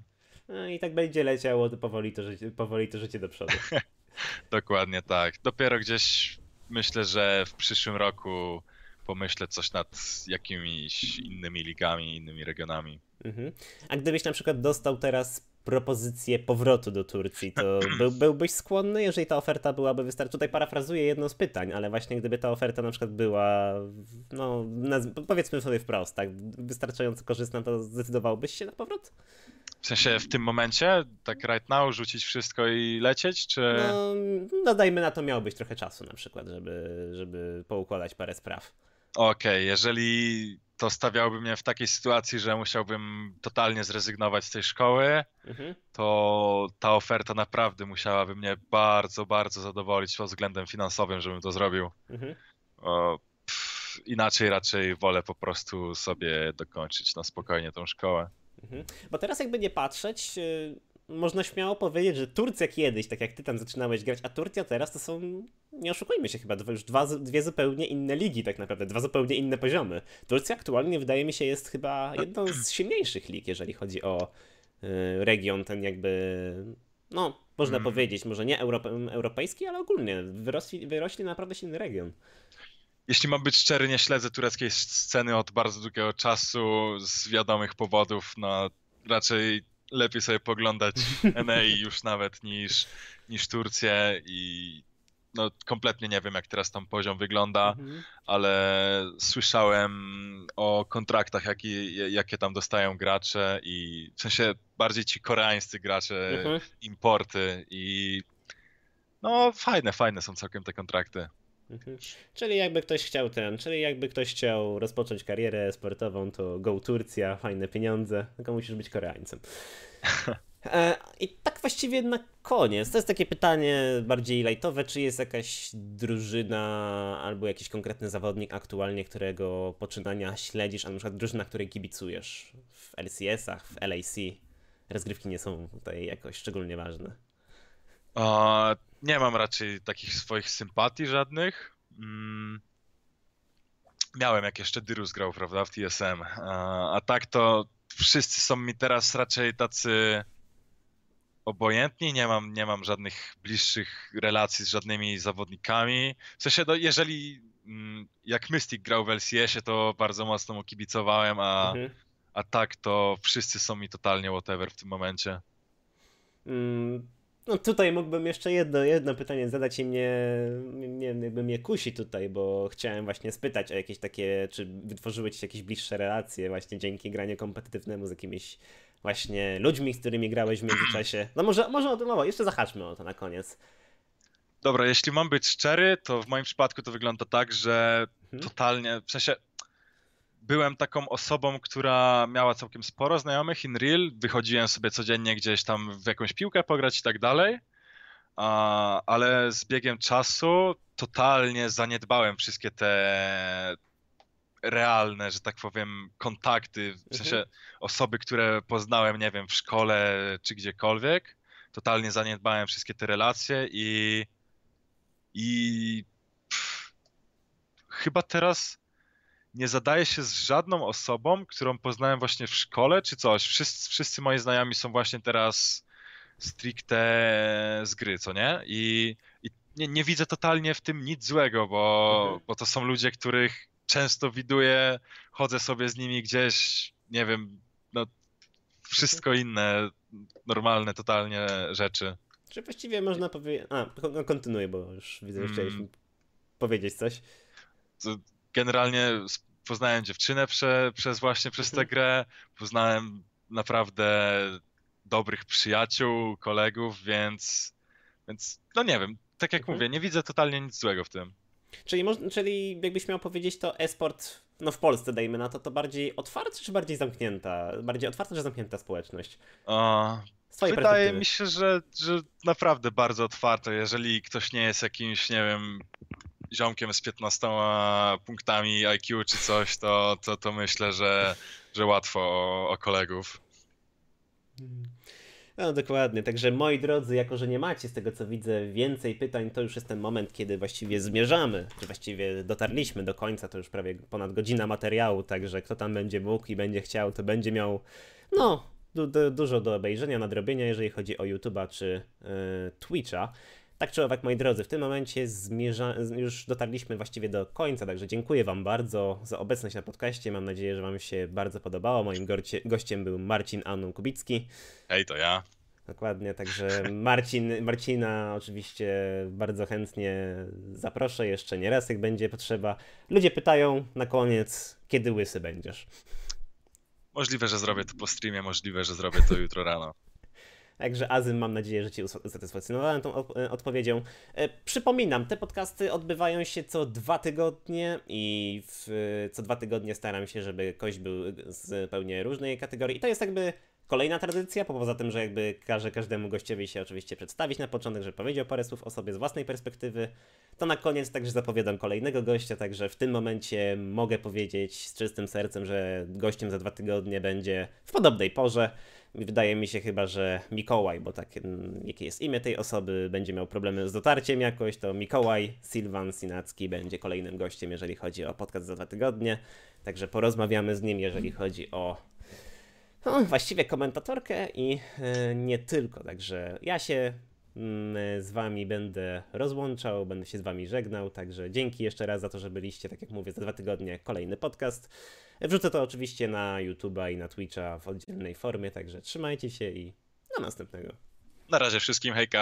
[SPEAKER 1] No i tak będzie leciało powoli to życie, powoli to życie do przodu.
[SPEAKER 2] Dokładnie tak. Dopiero gdzieś myślę, że w przyszłym roku pomyślę coś nad jakimiś innymi ligami, innymi regionami. Mhm.
[SPEAKER 1] A gdybyś na przykład dostał teraz propozycję powrotu do Turcji, to był, byłbyś skłonny, jeżeli ta oferta byłaby wystarczająca? Tutaj parafrazuję jedno z pytań, ale właśnie gdyby ta oferta na przykład była, no powiedzmy sobie wprost, tak, wystarczająco korzystna, to zdecydowałbyś się na powrót?
[SPEAKER 2] W sensie w tym momencie, tak right now, rzucić wszystko i lecieć, czy...
[SPEAKER 1] No, no dajmy na to, miałbyś trochę czasu na przykład, żeby, żeby poukładać parę spraw.
[SPEAKER 2] Okej, okay, jeżeli to stawiałby mnie w takiej sytuacji, że musiałbym totalnie zrezygnować z tej szkoły, mhm. to ta oferta naprawdę musiałaby mnie bardzo, bardzo zadowolić pod względem finansowym, żebym to zrobił. Mhm. O, pff, inaczej raczej wolę po prostu sobie dokończyć na spokojnie tą szkołę.
[SPEAKER 1] Mhm. Bo teraz jakby nie patrzeć, y, można śmiało powiedzieć, że Turcja kiedyś, tak jak ty tam zaczynałeś grać, a Turcja teraz to są, nie oszukujmy się chyba, już dwa, dwie zupełnie inne ligi tak naprawdę, dwa zupełnie inne poziomy. Turcja aktualnie wydaje mi się jest chyba jedną z silniejszych lig, jeżeli chodzi o y, region ten jakby, no można hmm. powiedzieć, może nie europejski, ale ogólnie wyrośli, wyrośli naprawdę silny region.
[SPEAKER 2] Jeśli mam być szczery, nie śledzę tureckiej sceny od bardzo długiego czasu z wiadomych powodów, no raczej lepiej sobie poglądać NA już nawet niż, niż Turcję i no kompletnie nie wiem jak teraz tam poziom wygląda, mhm. ale słyszałem o kontraktach jakie, jakie tam dostają gracze i w sensie bardziej ci koreańscy gracze, mhm. importy i no fajne, fajne są całkiem te kontrakty.
[SPEAKER 1] Mhm. Czyli jakby ktoś chciał ten, czyli jakby ktoś chciał rozpocząć karierę sportową, to go Turcja, fajne pieniądze, tylko musisz być Koreańcem. E, I tak właściwie na koniec. To jest takie pytanie bardziej lajtowe, czy jest jakaś drużyna albo jakiś konkretny zawodnik aktualnie, którego poczynania śledzisz, a na przykład drużyna, której kibicujesz w LCS-ach, w LAC. Rozgrywki nie są tutaj jakoś szczególnie ważne.
[SPEAKER 2] O, nie mam raczej takich swoich sympatii żadnych. Mm. Miałem jak jeszcze Dyrus grał, prawda, w TSM. A, a tak to wszyscy są mi teraz raczej tacy obojętni, nie mam, nie mam żadnych bliższych relacji z żadnymi zawodnikami. W sensie, no, jeżeli mm, jak Mystic grał w LCS-ie, to bardzo mocno mu kibicowałem, a, mhm. a tak to wszyscy są mi totalnie whatever w tym momencie.
[SPEAKER 1] Mm, no tutaj mógłbym jeszcze jedno, jedno pytanie zadać i mnie, mnie, jakby mnie kusi tutaj, bo chciałem właśnie spytać o jakieś takie, czy wytworzyły ci się jakieś bliższe relacje właśnie dzięki graniu kompetytywnemu z jakimiś właśnie ludźmi, z którymi grałeś w międzyczasie. No może, może o tym mowa, jeszcze zahaczmy o to na koniec.
[SPEAKER 2] Dobra, jeśli mam być szczery, to w moim przypadku to wygląda tak, że mhm. totalnie, w sensie byłem taką osobą, która miała całkiem sporo znajomych in real. Wychodziłem sobie codziennie gdzieś tam w jakąś piłkę pograć i tak dalej. ale z biegiem czasu totalnie zaniedbałem wszystkie te realne, że tak powiem, kontakty, w sensie mhm. osoby, które poznałem, nie wiem, w szkole czy gdziekolwiek. Totalnie zaniedbałem wszystkie te relacje i i pff, chyba teraz nie zadaję się z żadną osobą, którą poznałem właśnie w szkole czy coś. Wszyscy, wszyscy moi znajomi są właśnie teraz stricte z gry, co nie? I, i nie, nie, widzę totalnie w tym nic złego, bo, mhm. bo to są ludzie, których często widuję, chodzę sobie z nimi gdzieś, nie wiem, no wszystko inne, normalne totalnie rzeczy.
[SPEAKER 1] Czy właściwie można powiedzieć... A, kontynuuję, bo już widzę, że chciałeś mm. powiedzieć coś
[SPEAKER 2] generalnie poznałem dziewczynę prze, przez właśnie przez tę mhm. grę, poznałem naprawdę dobrych przyjaciół, kolegów, więc, więc no nie wiem, tak jak mhm. mówię, nie widzę totalnie nic złego w tym.
[SPEAKER 1] Czyli, czyli jakbyś miał powiedzieć, to esport, no w Polsce dajmy na to, to bardziej otwarta czy bardziej zamknięta? Bardziej otwarta czy zamknięta społeczność?
[SPEAKER 2] O, wydaje mi się, że, że naprawdę bardzo otwarte. Jeżeli ktoś nie jest jakimś, nie wiem, ziomkiem z 15 punktami IQ czy coś, to, to, to myślę, że, że łatwo o, o kolegów.
[SPEAKER 1] No dokładnie, także moi drodzy, jako że nie macie z tego co widzę więcej pytań, to już jest ten moment, kiedy właściwie zmierzamy, czy właściwie dotarliśmy do końca, to już prawie ponad godzina materiału, także kto tam będzie mógł i będzie chciał, to będzie miał, no, du du dużo do obejrzenia, nadrobienia, jeżeli chodzi o YouTube'a czy yy, Twitcha. Tak czy owak, moi drodzy, w tym momencie zmierza... już dotarliśmy właściwie do końca, także dziękuję Wam bardzo za obecność na podcaście. Mam nadzieję, że Wam się bardzo podobało. Moim gorcie... gościem był Marcin Anun Kubicki.
[SPEAKER 2] Hej, to ja.
[SPEAKER 1] Dokładnie, także Marcin, Marcina oczywiście bardzo chętnie zaproszę jeszcze nie raz, jak będzie potrzeba. Ludzie pytają na koniec, kiedy łysy będziesz.
[SPEAKER 2] Możliwe, że zrobię to po streamie, możliwe, że zrobię to jutro rano.
[SPEAKER 1] Także Azym, mam nadzieję, że Cię usatysfakcjonowałem tą odpowiedzią. Przypominam, te podcasty odbywają się co dwa tygodnie i w, co dwa tygodnie staram się, żeby gość był z pełnie różnej kategorii. I to jest jakby kolejna tradycja, poza tym, że jakby każe każdemu gościowi się oczywiście przedstawić na początek, że powiedział parę słów o sobie z własnej perspektywy, to na koniec także zapowiadam kolejnego gościa, także w tym momencie mogę powiedzieć z czystym sercem, że gościem za dwa tygodnie będzie w podobnej porze. Wydaje mi się chyba, że Mikołaj, bo tak jakie jest imię tej osoby, będzie miał problemy z dotarciem jakoś, to Mikołaj Silvan Sinacki będzie kolejnym gościem, jeżeli chodzi o podcast za dwa tygodnie. Także porozmawiamy z nim, jeżeli chodzi o no, właściwie komentatorkę i e, nie tylko. Także ja się z wami będę rozłączał, będę się z wami żegnał, także dzięki jeszcze raz za to, że byliście, tak jak mówię, za dwa tygodnie kolejny podcast. Wrzucę to oczywiście na YouTube'a i na Twitcha w oddzielnej formie, także trzymajcie się i do następnego.
[SPEAKER 2] Na razie wszystkim, hejka!